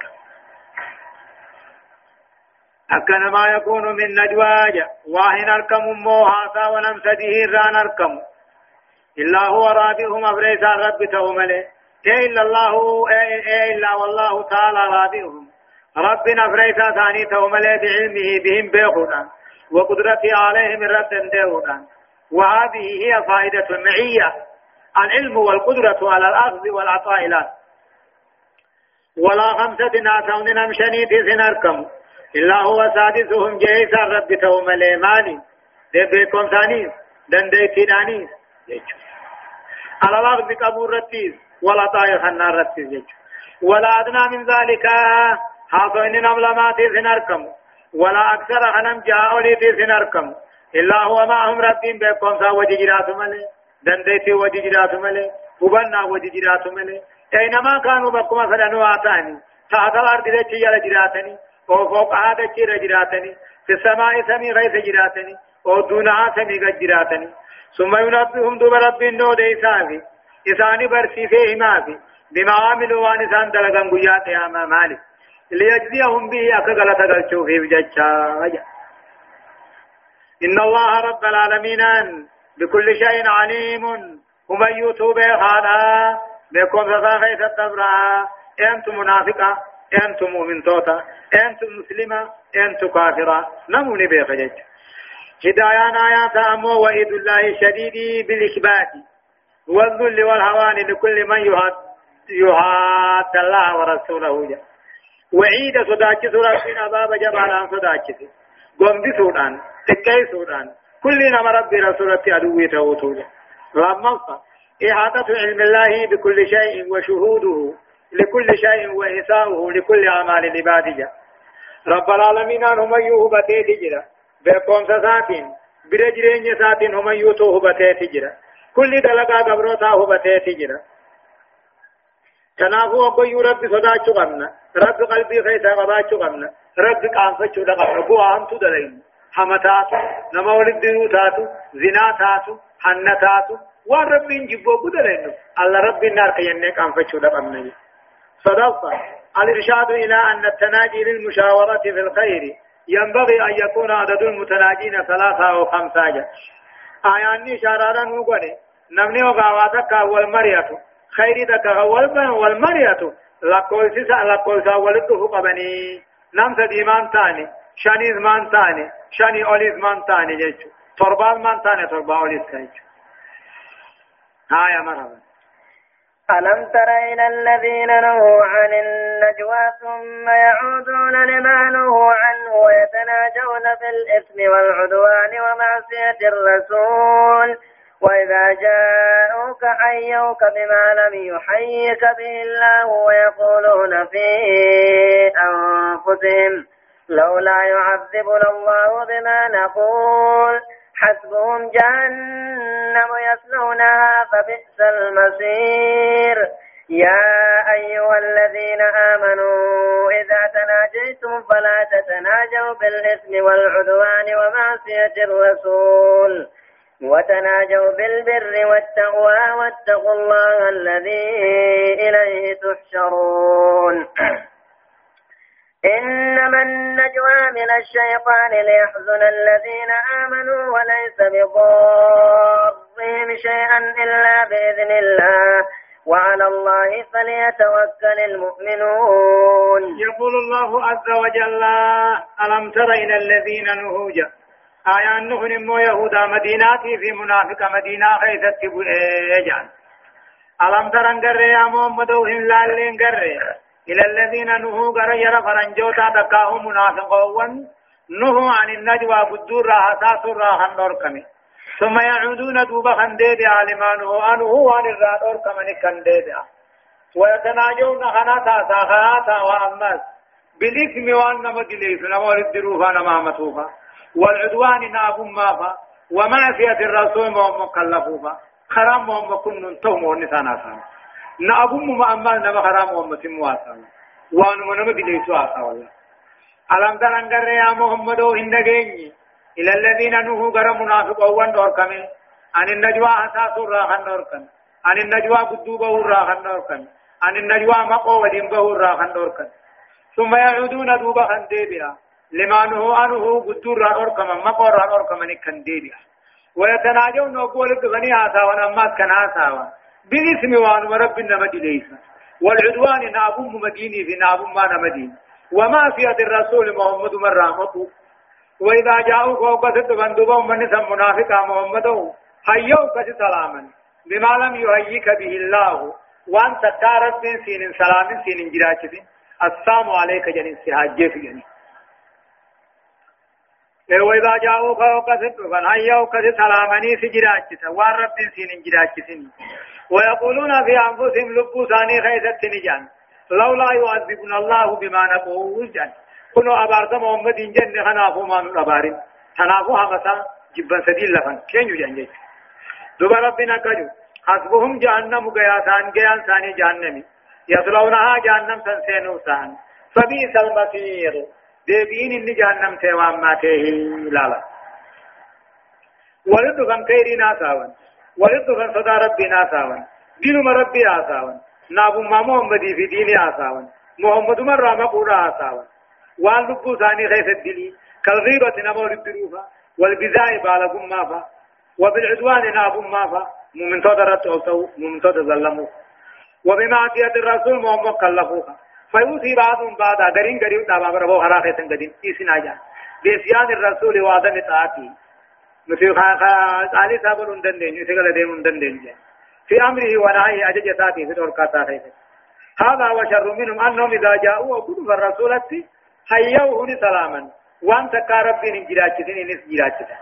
أكن ما يكون من نجواج. واهن أركم موهاسا ونم سديه ران أركم. إلا هو رابهم أبريسا رب تومله. إيه إلا الله إيه, إيه إلا والله تعالى رابهم ربنا أبريسا ثاني تومله بعلمه بهم بيخونا وقدرته عليهم رد ديونا وهذه هي فائدة المعية العلم والقدرة على الأخذ والعطاء له ولا خمسة ناسون نمشني تسنركم إلا هو سادسهم جيسا رب توم ليماني دبيكم ثاني. دنديتي داني. على الأرض قبور رتيز طائر خنار رتيز ولا أدنى من ذلك. حاصل نمل ما تيسن أركم ولا أكثر خنم جاء لي تيسن أركم إلا هو معهم ربين بكم سا وججرات ملي. دنديتي وججرات ملي. وبنا وججرات ملي. أينما كانوا بكم مثلا واتاني تحت الأرض ذاتي يلا جراتني وفوق هذا الشيء جراتني في السماء سمي غيث جراتني ودونها سمي قد جراتني ثم ينبئهم دوب رب النو ديسافي إساني برسي فيه مافي بما عملوا وان إسان دلقان قيات يا مالك. ليجزيهم به أكغل تغلشوا في بججا إن الله رب العالمين بكل شيء عليم. ومن يتوب خانا بكم فخيث التبرع أنتم منافقة أنتم مؤمن توتا أنتم مسلمة أنتم كافرة نموني بيخجج هدايان آيات أمو وإذ الله شديد بالإثبات والذل والهوان لكل من يهاد يهاد الله ورسوله. وعيد صداك ربنا عذاب جبالا صداك تكي سودان كل نما ربي رسولة عدوية توتوجا لما إحاطة علم الله بكل شيء وشهوده لكل شيء وإحساؤه لكل أعمال العباد رب العالمين هم يهبتي تجرا بقوم ساتين برجرين ساتين هم يوتو هبتي تجرا كل دلقا قبروتا هبتي تجرا تنافو أبو رب صداچو قمنا رب قلبي خيسا قباچو قمنا رب قانفتشو لقمنا بو أنتو دلين حمتاتو نما ولد تاتو زنا تاتو حنة تاتو وان رب جبو قدرين الله رب النار قينك قانفتشو لقمنا صدقة الإرشاد إلى أن التناجي للمشاورة في الخير ينبغي أن يكون عدد المتناجين ثلاثة أو خمسة آياني شرارا نقول نمني وقاواتك والمرية خير دك والمرية لقول سيسا لقول سا ولده قبني نم سديمان تاني شاني زمان تاني شاني أولي زمان تاني جيشو تربان من تاني تربا أولي سكيشو هايا مرحبا. ألم تر إلى الذين نهوا عن النجوى ثم يعودون لما نهوا عنه ويتناجون بالإثم والعدوان ومعصية الرسول وإذا جاءوك حيوك بما لم يحيك به الله ويقولون في أنفسهم لولا يعذبنا الله بما نقول حسبهم جهنم يصلونها فبئس المصير. يا أيها الذين آمنوا إذا تناجيتم فلا تتناجوا بالإثم والعدوان ومعصية الرسول. وتناجوا بالبر والتقوى واتقوا الله الذي إليه تحشرون. (clears throat) إنما النجوى من الشيطان ليحزن الذين آمنوا وليس بضارهم شيئا إلا بإذن الله. وعلى الله فليتوكل المؤمنون. يقول الله عز وجل ألم تر إلى الذين نهوجا آيان نهن مو يهودا مديناتي في منافق مدينة خيثت بؤيجان ألم تر انقر يا محمد وهم لالين قرر إلى الذين نهوا غر يرى فرنجوتا تكاهم منافقون نهوا عن النجوى بدور راحتا سر نوركمي ثم يعودون دوبا خنديد عالمانه أنه عن الراد أوركمني كنديد ويتناجون خناتا ساخاتا وأمس بالإثم وأن مجلس نمور الدروفا نمامتوفا والعدوان نابوم ما با وما في هذا الرسول مو مكلفو با خرام مو مكون نتو مو نسانا سانا نابوم ما أما نما خرام مو مسمو آسانا وانو منو ما بديسو آسانا والله ألم تنقر يا محمد وإن دقيني. إلى الذين نهو غرم منافق أول نور كمين أن النجوى حساس راحن نور كن أن النجوى قدوب راحن نور كن أن النجوى مقو ودين بهو راحن نور كن ثم يعودون دوبا خندي بها لما نهوا عنه قدور رأور كما مقور رأور كما نكن ديبها ويتناجون وقول غني هذا ونمات كان هذا بالاسم وان ورب النمد ليس والعدوان نابم مديني في نابم ما نمدين وما في الرسول محمد من رحمته وإذا جاءوا فوقت بندوبا من سم منافقا محمد حيوك سلاما بما لم يهيك به الله وان تتارت من سين سلام سين جراجة السلام عليك جنين سهاجة جنين وإذا جاءوا فوقت فحيوك سلامني سجراجة وان رب سين جراجة ويقولون في أنفسهم لبوا ثاني خيثت نجان لولا يعذبنا الله بما نقول جن كنوا أبارد محمد جن خنافو ما نبارين خنافو همسا جبا سديل لفن كين يجن دوبا ربنا كجو حسبهم جهنم غيا ثان غيا ثاني جهنم يصلونها جهنم سنسينو ثان فبئس المصير ديبين إن جهنم تيوان ما تيه لالا ولد فان خيري ناساوان ولد فان صدا ربي ناساوان دين ربي آساوان نابو ما محمد في ديني آساوان محمد مرة مقورا آساوان وان لبو ثاني خيس الدلي كالغيبة نمو لبروفا والبزاء بالكم مافا وبالعدوان نابو مافا مؤمن تودرت أوسو مؤمن تودر وبمعصية الرسول محمد كلفوها فيوصي بعضهم بعضا. غرين غريب. دابا بربو هرا خيتن غدين إيسنا جا بسيان الرسول وعدم طاعتي مثل خا خا علي صاحب اندن دين يسغل دين اندن دين في أمره ونهيه أجج ساتي. في دور كاتا هذا وشر منهم أنهم إذا جاءوا وقلوا الرسول حيوه سلاما. وأنت كاربين جراجتين انس جراجتين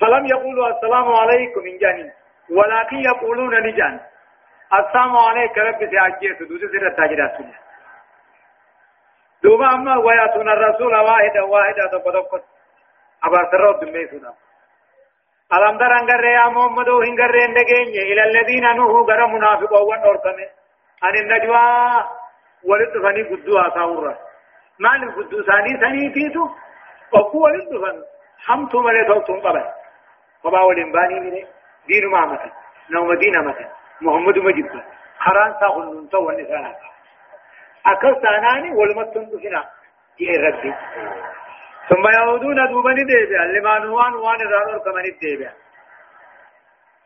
فلم يقولوا السلام عليكم من جانين ولكن يقولون نجان السلام عليك رب سيعجيت دوس سر التاجرات دوما أما وياتون الرسول واحدا واحدا تقدقت أبا سروا دميسونا ألم تر أنقر يا محمد وهنقر يندقين إلى الذين نوحوا غير منافقوا ونوركم أن النجوى ولد فني قدوها ساورا ما القدو ثاني؟ ثاني فيتو وقوة ولد فن حمتم لتوتم قبل وما ولن باني منه دين ما مثل نوم دين مثل محمد مجيب خران ساقل ننتو والنساء أكل ثاناني والمتن هنا يا ربي ثم يعودون دوبني ديبيا لما نوان وان الرانور كمان ديبيا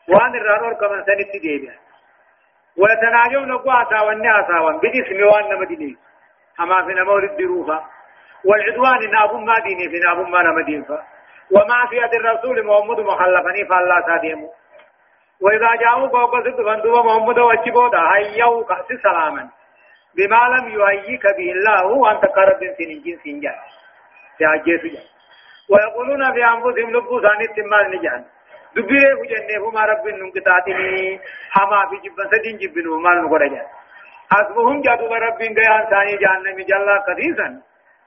وان الرانور كمان سنت ديبيا ويتناجون نقوى أساوان أساوان بجسم وان نمديني أما في نمولد دروفا والعدوان نابو ما ديني في نابو ما نمدين فا ومعصية الرسول محمد مخلفني فالله ساديمو وإذا جاءوا فوق ست فندوب محمد وجبودا هيو كأس سلاما. بما لم يهيك به الله وأنت قرب سنين سنجا سيأجيس جا ويقولون في أنفسهم لبو ثاني التمال نجان. دبيره جنة فما رب ننقطاتني حما في جبن سدين جبن ومال نقرجان حسبهم جادوا رب جيان ثاني جهنم جلا كثيسا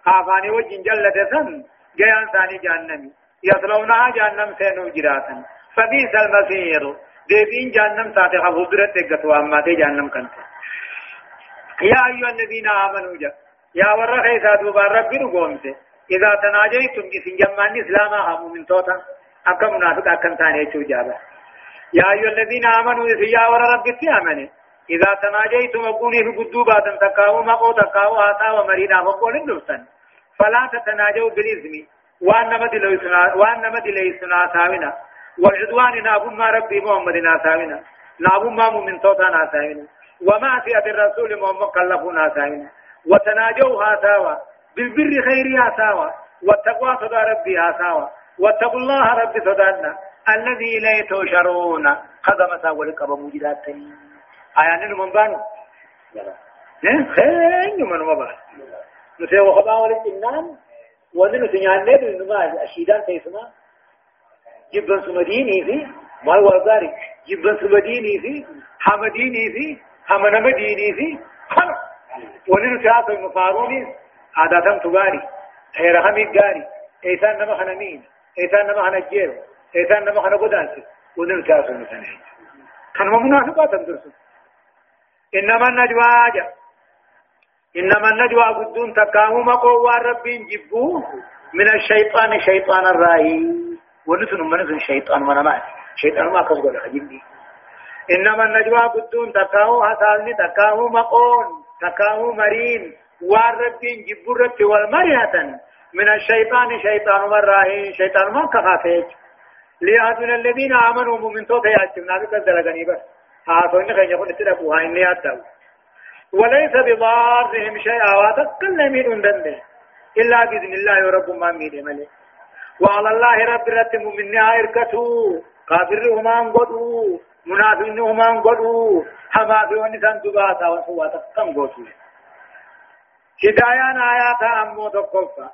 خافاني وجن جلة سن جيان ثاني جهنم. يصلونها جهنم سينو جراتا. فبئس المصير. ديبين جهنم ساتي خفوزرت تقتوا أما دي جهنم كنت يا أيها الذين آمنوا جا يا ورى خيسا دوبا ربي نقومت إذا تناجيتم إسن جمان إسلاما هم من توتا أكا منافق أكا ثاني جابا يا أيها الذين آمنوا إذا يا ورى ربي تيامني إذا تناجيتم أقوني في قدوبا تنتقاو مقو تقاو آتا ومرينا فقول النفسا فلا تتناجوا بالإذن وأن مدي ليسنا وأن مدي ليسنا ساونا والعدوان نابون ما ربي محمد ناساونا نابون ما مؤمن توتا ناساونا وما فئة الرسول محمد كلفوا ناساونا وتناجوا هاتاوا بالبر خير هاتاوا والتقوى صدى ربي هاتاوا واتقوا الله ربي صدانا. الذي إليه تشرون قدم ساول قبا موجدات آيان من بانو؟ خين من مبا نسيو خبا ولكنان ونن سنيان نبي أشيدان تيسما جبن سمديني في مال والداري جبن سمديني في حمديني في حمنمديني في. خلق ونن سياسة المفاروني عادة تغاري. خير همي غاري ايسان نما خنمين ايسان نما خنجير ايسان نما خنقدانس ونن سياسة المسنين كان منافقات تدرسوا إنما النجوى إنما النجوى قدون تكاهما قوة رب جبوه من الشيطان شيطان الرahim ونسن منسن شيطان من ما شيطان ما كسب حجندي إنما النجوى قدون تكاو حسالني تكاو مقون تكاو مرين والربين جبرت والمرية من الشيطان شيطان مراهين شيطان ما كخافيج ليهدنا الذين آمنوا مؤمن توتا يأتمنا بك الدلقني بس. هاتون خين يقول اتلقوا هاي أدعو. وليس بضارهم شيئا واتقل من دنده إلا بإذن الله رب ما ميد ملك وعلى الله رب رت مؤمنها إركتوا كافر هما انقضوا منافقين هما انقضوا حما في ونسان دباتا وصواتا كم قوتوا هدايان آيات أمو تقفا.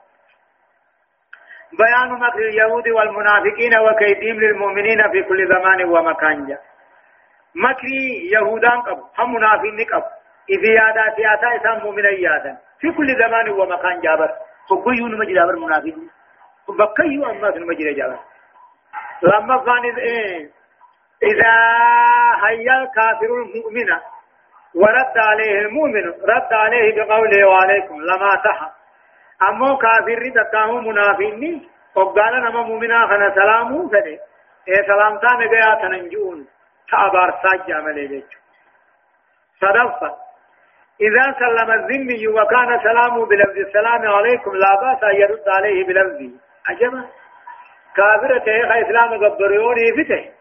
بيان مكر اليهود والمنافقين وكيدهم للمؤمنين في كل زمان ومكان جا مكر يهودان قبو هم منافقين قبو. إذ يادا سياسة إسان مؤمنا يادا. في كل زمان ومكان جابر فقيو نمجي جابر منافقين. بقيو أما نمجي جابر لما فان إيه؟ إذا هيا الكافر المؤمن ورد عليه المؤمن رد عليه بقوله وعليكم لما تحى أمو كافر تتاه منافقين وقال نما مؤمنا خنا سلامو فدي إيه سلامتا نجايا تنجون تأبار ساجة ملي صدفة. إذا سلم الذمي وكان سلامه بلفظ السلام عليكم لا بأس أن يرد عليه بلفظه. أجمع كافرة تيخ إسلام قبريوني فته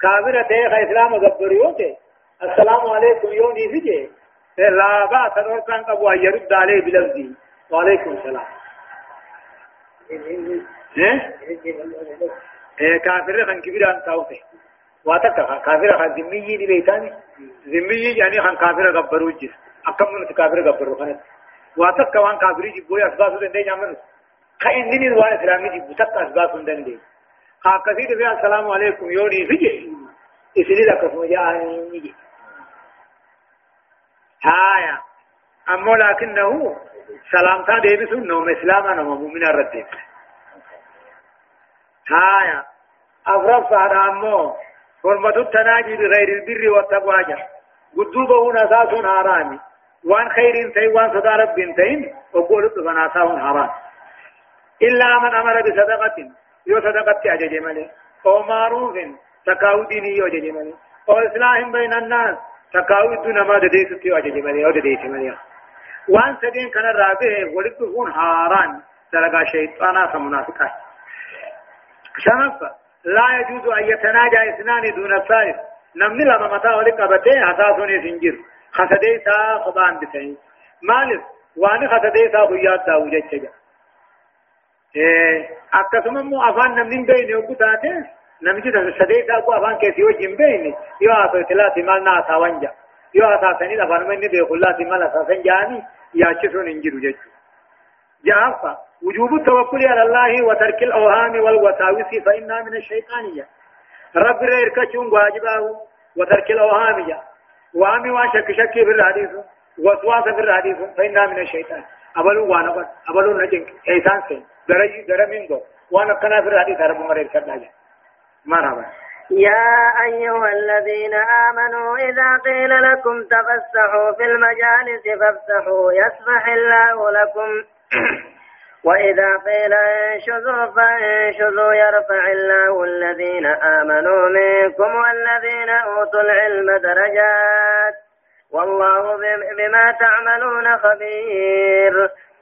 كافرة تيخ إسلام قبريوني السلام عليكم يوني فته لا بأس أن كان قبو أن يرد عليه بلفظه وعليكم السلام. إيه؟ إيه كافرة خان كبيرة أن تاوته واتك كافر خان ذمي دي بيتاني. ذمي يعني خان كافر غبرو جس أكم من كافر غبرو خان واتك وان كافر جيبوي أسباب دندي جامن خاين دين الوان إسلامي جيبو تك أسباب دندي خا كثير بيا السلام عليكم يوني فيجي إسلي لك فمجاني هايا أما لكنه سلامتا ديبسون نوم إسلاما نوم مؤمن الردين هايا أفرف هذا أمو حرمة التناجي بغير البر والتقوى قدوبه نساس حرام وان خير تي وان صدى رب تين وقول فناساه حرام إلا من أمر بصدقة يو صدقة أجج ملي. أو معروف تكاو ديني يو أجج ملي. أو إصلاح بين الناس تكاو دون ما دديت تيو أجج ملي أو دديت ملي. وان سدين كان رابه ولد فون حرام تلقى شيطانا سمنافقا شنفة لا يجوز أن يتناجى اثنان دون الثالث. نمني لما متى ولك أبتين أساسوني سنجر. خسدي سا خبان مالف واني خسدي خيات داو جتشجا akkasuma immoo afaan namni hin beekne yogguu taate namichi sadee isaa kun afaan keessi wajjin beekne yoo haasawte laati maal na haasaawan ja yoo hasaasanii afaanuma inni beeku laati maal hasaasan jaani yaachisuun hin jiru jechuudha. جعفة وجوب التوكل على الله وترك الأوهام والوساوس فإنها من الشيطانية رب ريركشون واجبه وترك الأوهام جا وامي وان شك شك في الحديث وسواس في الحديث فإنها من الشيطان أبلو وأنا قد أبلو نجن إيسان سين درجي درمين دو. وانا كنا في الحديث رب مرير كرنا جا مرحبا يا أيها الذين آمنوا إذا قيل لكم تفسحوا في المجالس فافسحوا يسمح الله لكم. (clears throat) وإذا قيل انشزوا فانشزوا يرفع الله الذين آمنوا منكم والذين أوتوا العلم درجات. والله بما تعملون خبير.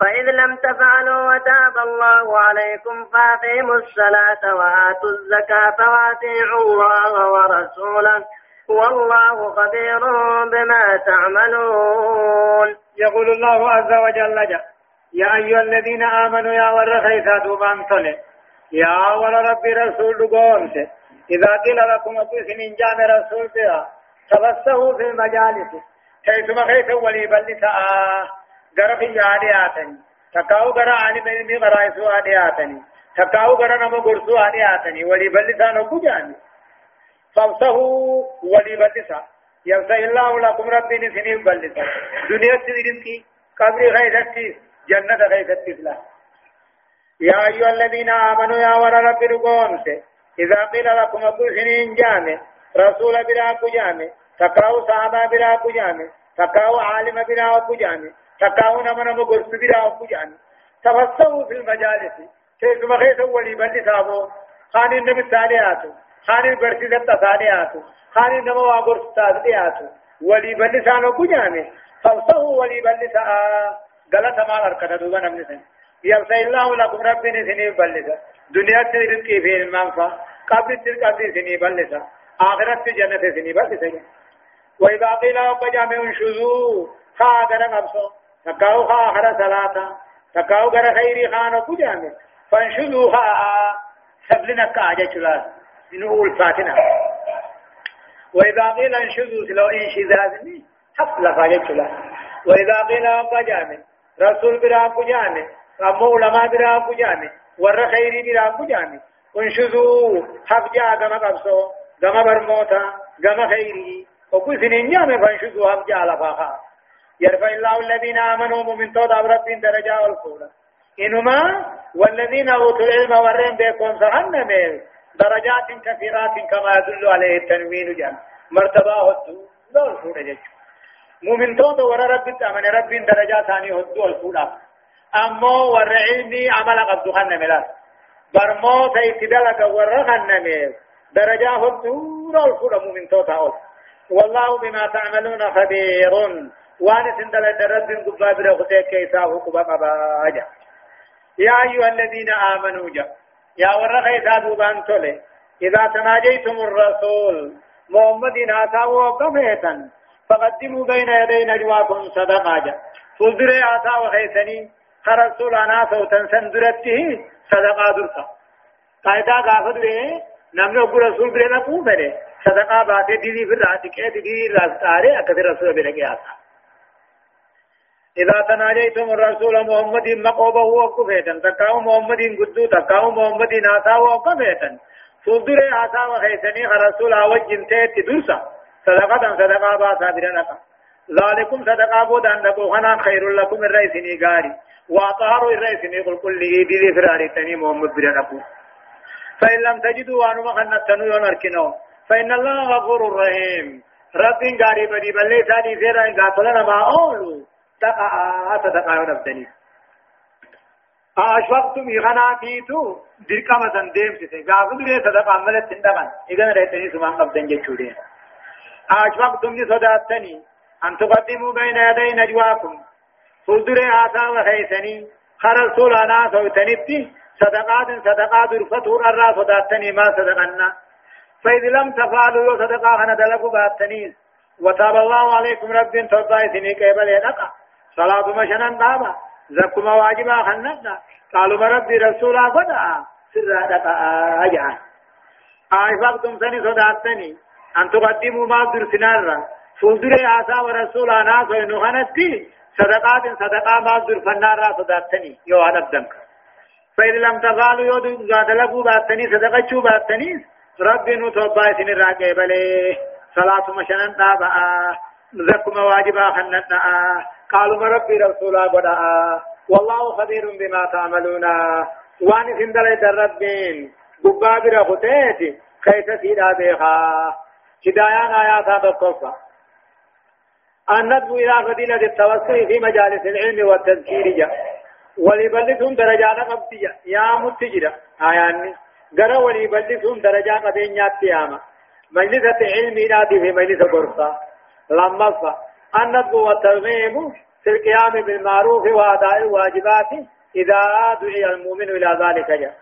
فإذ لم تفعلوا وتاب الله عليكم فأقيموا الصلاة وآتوا الزكاة وأطيعوا الله ورسوله. والله خبير بما تعملون. يقول الله عز وجل يا أيها الذين آمنوا يا ورخيثا دوبان صلي يا ول رب رسول قومت إذا قيل لكم أبوسن جام رسول بها تبسه في المجالس. حيثما خيث ولي بلسا غرف يادياتني تكاو غرا عالم علمي غرائسو آدياتني تكاو غرا نمو غرسو آدياتني ولي بلسا نكو جاني فامسه ولي بلسا يمسى الله لكم ربي نسنين بلسا دنيا تدرسي قبر خيثتي جنة خيثتي فلا يا أيها الذين آمنوا يا ور رب رقونس إذا قيل لكم أبو سنين جامع رسول بلا جامع تقرأوا صحابة بلا جامع تقرأوا عالم بلا جامع تقرأوا نمن مقرس بلا جامع تفسروا في المجالس كيف ما خيس ولي بل سابو خان النبي الثانيات خان البرسي الثانيات خان النبي وابرس الثانيات ولي بل سانو جامع فلسه ولي بل سا غلط ما أركض دوبا نمني سنين يبسي الله لكم رب سني بلسا دنيا ترزقي في المنفى قبل ترقى سني بلسا آخرت جنة سني بلسا وإذا قيل رب جامع انشذوا خاغر نفسه تقاو خاخر صلاة تقاو غر خيري خانو كجامع فانشذوا خاء سبلنا كاجة شلال إنه الفاتنة وإذا قيل انشذوا لو انشذاذني حفل فاجة شلال وإذا قيل أبقى جامع رسول برا أبقى جامع أمو علماء برا أبقى جامع ور خيري برا أبقى جامع انشذوا حفجا كما قبصوا كما برموتا كما خيري وكل سنين جامع فانشذوا حفجا لفاقا يرفع الله الذين آمنوا مؤمن تود رب درجة والقولة إنما والذين أوتوا العلم ورين بيكون سهن ميل درجات كثيرات كما يدل عليه التنوين جان. مرتبة هدو دول فورة جيش مؤمن تود ور رب من رب درجة ثاني هدو الفورة أمو ور علمي عمل قبض خن ميلا برمو تيتدلق ور خن ميل درجة هدو دول فورة مؤمن تود والله بما تعملون خبير. وان سندل درد قبا بر خته كيسا حقوق قبا اجا يا ايها الذين امنوا جا يا ور خيسا دوبان تولي اذا تناجيتم الرسول محمد هاتا وقفيتا فقدموا بين يدي نجواكم صدقا جا فلدر هاتا وخيسني خرسول أنا صوتا سندرته صدقا درتا قاعدة غافد ليه نمنه ابو رسول بره نقوم بره صدقا باته دي في رات کے دي راست اره أكثر رسول بره کے آتا إذا تناجيتم الرسول محمد مقوبه وقفيتا تكاو محمد قدو تكاو محمد ناسا وقفيتا فلدر آسا وخيسني الرسول وجن تيت درسا. صدقة صدقة باسا برنقا ذلكم صدقة بودان نقو خنا خير لكم الرئيسني غاري وأطهر الرئيسني قل كل إيدي لفراري تني محمد برنقو فإن لم تجدوا وانما خنتنوا ينركنوا فإن الله غفور رحيم. رب غاري بدي بلي سادي سيرا إن قاتلنا ما أولو. تقع تدقى نبدني أشفقتم إغناتيتو درقما سنديم سيسي غافو دري صدقا عملت تندقان إذن ريتني سمان قبدن جتشورين أشفقتم لصداتني أن تقدموا بين يدي نجواكم فلدري آتا وخيسني خرسول أنا سوتنتي صدقات صدقات رفتور الرا صداتني ما صدقنا فإذ لم تفعلوا صدقا خنا دلقوا باتنيز وتاب الله عليكم رب توبا إذني قبل يدقى صلاة مشنن دابا زكما واجبا خننا قالوا ربي رسولا قدا سر دقا أجعل آيفاقتم سني صداتني أن تقدموا ما درسنار فوزر آسا ورسولا ناس وإنه صدقات صدقا ما درفنار صداتني يو أنا بدمك فإن لم تفعلوا يود زادلقوا باتني صدقة باتني ربي نتوبا سن الراقب بلي صلاة مشنن دابا. زكما واجبا خننا قالوا ربي رسولا قدا والله خبير بما تعملون. وان سندل دربين. قبابر خطيتي كيف سيدا بيخا. هدايان آيات بقصة. الندب إلى فضيلة التوسل في مجالس العلم والتذكير. وليبلغهم درجات قبضية يا متجرة آياني. غرا وليبلغهم درجات قبضية ياما مجلس العلم نادي في مجلس غرفة لما الندب والترغيب في القيام بالمعروف وأداء الواجبات إذا دعي المؤمن إلى ذلك. جاء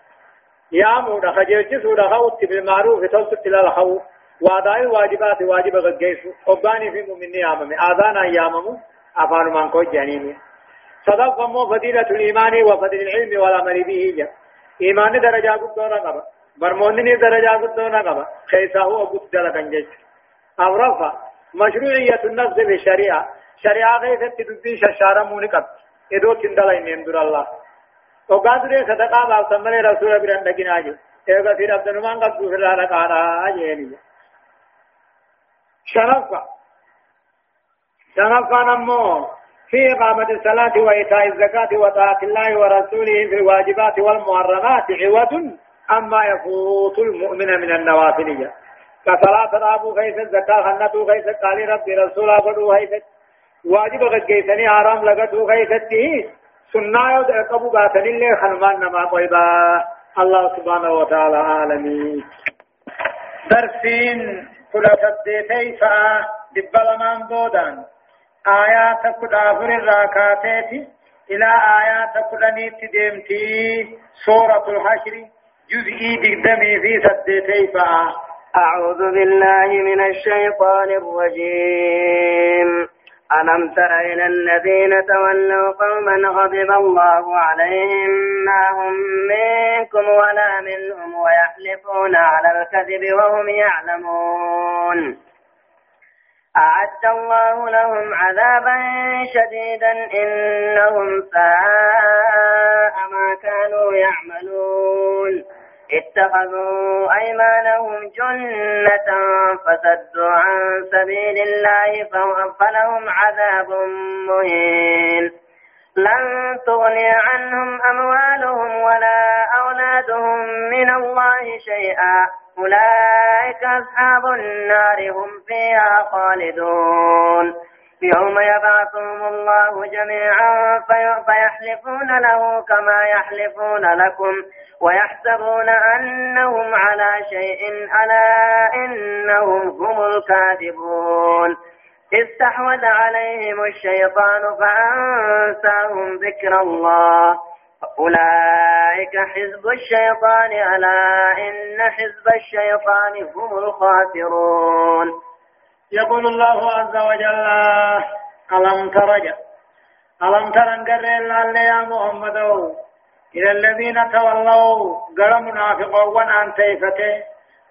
يا مودا خجلت سودا خوت بالمعروف توسط إلى الخوف وأداء الواجبات واجب غجيس. أباني في مؤمن يامم آذان أيامم أفان من كو جانيني صدق مو فضيلة الإيمان وفضل العلم والعمل به. جاء إيمان درجة قدونا قبا برمونني درجة قدونا قبا خيسا هو قد دلقا جيش أورفا مشروعية النفس بالشريعة شريعة غيثت تدبي ششارة مونقب إدو تندل إنهم در الله. وقاد ري صدقاء باب سمري رسول بران دقين آجو إيغا في رب دنمان قد دوفر لانا قارا آجيني شرفا شرفا نمو. في إقامة الصلاة وإيتاء الزكاة وطاعة الله ورسوله في الواجبات والمحرمات عوض أما يفوت المؤمن من النوافل. كصلاة رابو خيث الزكاة خنتو خيث قال ربي رسولا قدو خيث واجب غجيسني حرام لغتو خيثته سنة يود أقبو قاتل اللي خنمان نما قيبا الله سبحانه وتعالى عالمي درسين كل سديتي فا دبلمان بودان آيات كدافر الراكاتيتي إلى آيات كدنيت ديمتي سورة الحشر جزئي دقدمي في سديتي فا أعوذ بالله من الشيطان الرجيم. ألم تر إلى الذين تولوا قوما غضب الله عليهم ما هم منكم ولا منهم ويحلفون على الكذب وهم يعلمون. أعد الله لهم عذابا شديدا إنهم ساء ما كانوا يعملون. اتخذوا أيمانهم جنة فسدوا عن سبيل الله فلهم عذاب مهين. لن تغني عنهم أموالهم ولا أولادهم من الله شيئا. أولئك أصحاب النار هم فيها خالدون. يوم يبعثهم الله جميعا فيحلفون له كما يحلفون لكم ويحسبون أنهم على شيء ألا إنهم هم الكاذبون. استحوذ عليهم الشيطان فأنساهم ذكر الله. أولئك حزب الشيطان ألا إن حزب الشيطان هم الخاسرون. يقول الله عز وجل ألم ترجع ألم تر أن يا محمد؟ إلى الذين تولوا قال منافقوا عن تيفته.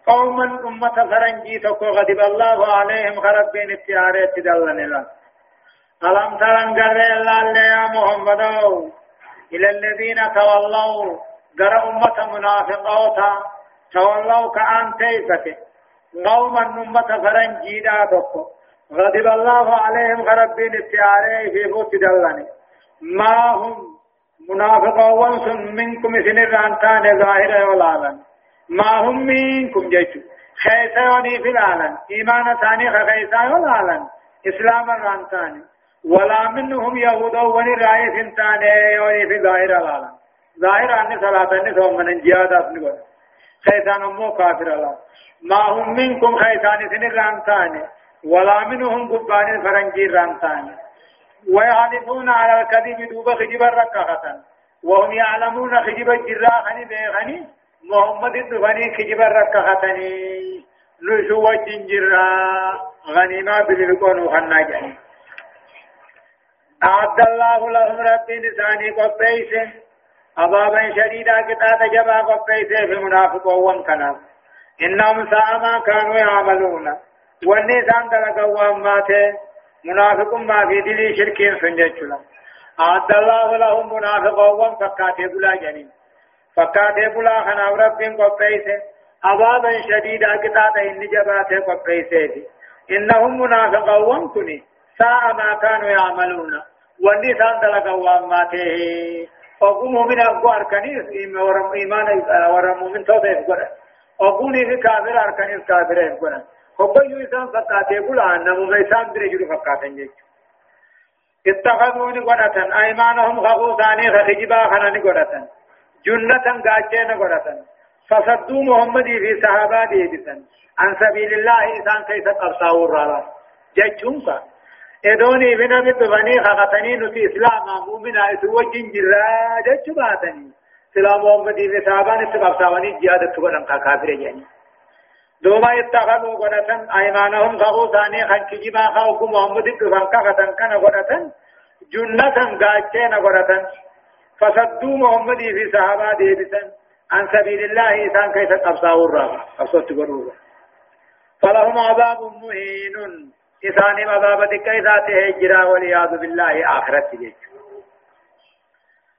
قوما أمة فرنجي تكو غضب الله عليهم خرب بين التيارات دلن الله ألم تر أن يا محمد؟ إلى الذين تولوا قال أمة منافقوتا تولوا كأن تيفته. قوما أمة فرنجي تكو غضب الله عليهم خرب بين التيارات في فوت دلن ما هم منافقون سن منكم سن الرانتان ظاهرة والعالم ما هم منكم جيتو خيساني في العالم. إيمان ثاني خيسا والعالم إسلام الرانتان ولا منهم يهود وني سنتان يوني في ظاهر العالم ظاهر أن صلاة ثم من جهادات نقول خيسان مو كافر الله ما هم منكم خيسان سن الرانتان ولا منهم قبان فرنجي الرانتان ويحلفون على الكذب دوب خجب الركعة وهم يعلمون خجب الجراء خني بيغني محمد الدفني خجب الركعة نشوة جنجراء غنيمة بالرقون وخنا أعد الله لهم رب لساني قبيسه عذابا شديدا كتاب جبا قبيسه في منافقون كنا. إنهم ساء ما كانوا يعملون. والنسان دلقوا أماته منافق ما في دلي شرك سنجتشلا أعد الله لهم منافقون فكاتي بلا جنين. فكاتي بلا خنا رب قبيسه عذابا شديدا كتاب إن جباته قبيسه إنهم منافقون كني. ساء ما كانوا يعملون. والنسان دلقوا أماته وقوم مؤمن أبقوا أركانيس إيمان ورم مؤمن توتيس قرأ وقوني في كافر أركانيس كافر أبقوا هبيو إسان فقاتي بلا نمو ميسان درجل فقاتن جيش اتخذوني قرأة أيمانهم خبو ثاني خخجبا خناني قرأة جنة قاچين قرأة فصدوا محمد في صحابة بسن عن سبيل الله إسان كيف قرصاو الرارا جيشونك إدوني بنا بطفني خقتني نتي إسلام مؤمنا إسوجين جرا جيشو باتني سلام محمد في صحابة نتقبصاوني جيادة تقرن كافر يعني دوما اتخذوا قدتن أيمانهم خغو ثاني خن كجبا خاوكم محمد كفن كفتن كان قدتن جنة قاچين قدتن. فصدوا محمد في صحابة ديبتن. عن سبيل الله إنسان كيف تقبصاه الرابع أصوت قروبا فلهم عذاب مهين. إسان عذاب كيساته هجرا والعياذ بالله آخرت جيش.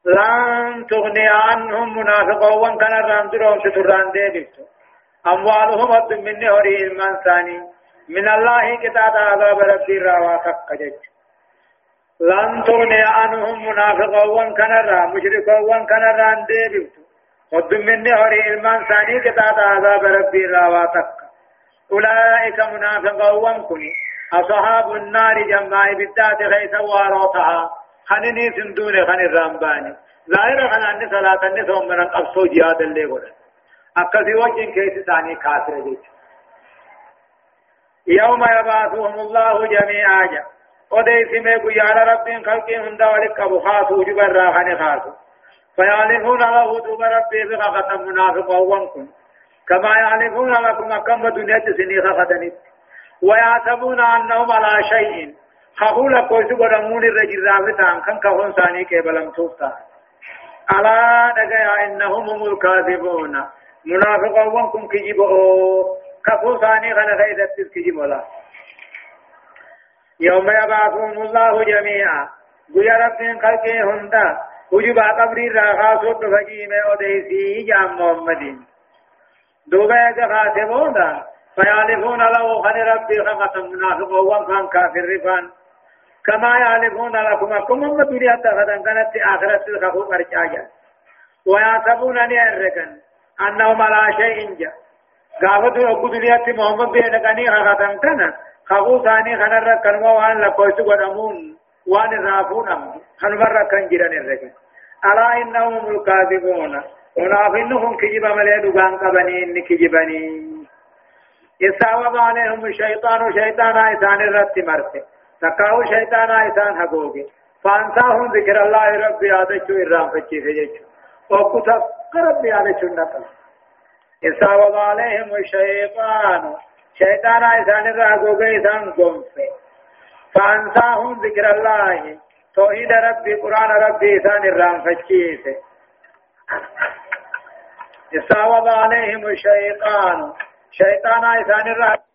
لن تغني عنهم منافقون كان الرامدرهم ستران ديبتن أموالهم أد من هوري إلمان ثاني. من الله كتاب عذاب ربي راوا تقجج لن تغني عنهم منافقون كنرا مشركون كنرا انديبت قد من هوري إلمان ثاني كتاب عذاب ربي راوا تق أولئك منافقون كني. أصحاب النار جماع بالذات خيس واروتها خنني سندون خن الرامباني ظاهر خن أن صلاة النسوم من الأبصو جهاد اللي قلت. أكثر وجه كيس ثاني كافر جيت. يوم يبعثهم الله جميعا. جا وديس ميكو يا رب خلقهم هند ولك أبو خاصو جبر راخن خاصو فيعلمون له دوب ربي بغة منافق وانكم كما يعلمون لكم أكم دنيا سنيخ خدنت ويعتبون أنهم على شيء. خبول كويس قدمون الرجل رافتان كان كهون ثاني كبلم توفتا ألا دقيا إنهم هم الكاذبون. منافقون كم كجيبوا كفو ثاني غنى غيدت كجيبوا لا. يوم يبعثهم الله جميعا. قل رب خلقه هندا وجب قبر راخاصو فجيم وديسي جام محمد. دوبا خاتمون. فيعرفون له خن ربي خمة منافق وان كافر رفان. كما يعرفون لكم كم هم دنيا تغدن كانت آخرة الخفو مرجاجا ويعتبون أن يرقن أنهم على شيء جا قافت أبو دنيا محمد بينكني خغدن كان. خفو ثاني خنر كنوا وان لقويس قدمون وان رافون أم. خنبر كان جيران الرقن ألا إنهم الكاذبون. ونافنهم كجب ملي دغان قبني إن يساوب عليهم الشيطان شيطان إسان الرت مرته تقاو شيطان إسان حقوقي فانساهم ذكر الله ربي آدشو إرام فچي فجيچو وقتا ربي آدشو نقل يساوب عليهم الشيطان شيطان إسان الرحقوقي إسان قنفه فانساهم ذكر الله توحيد ربي قرآن ربي إسان الرام فچي يساوب عليهم الشيطان شيطان إسان الرحقوقي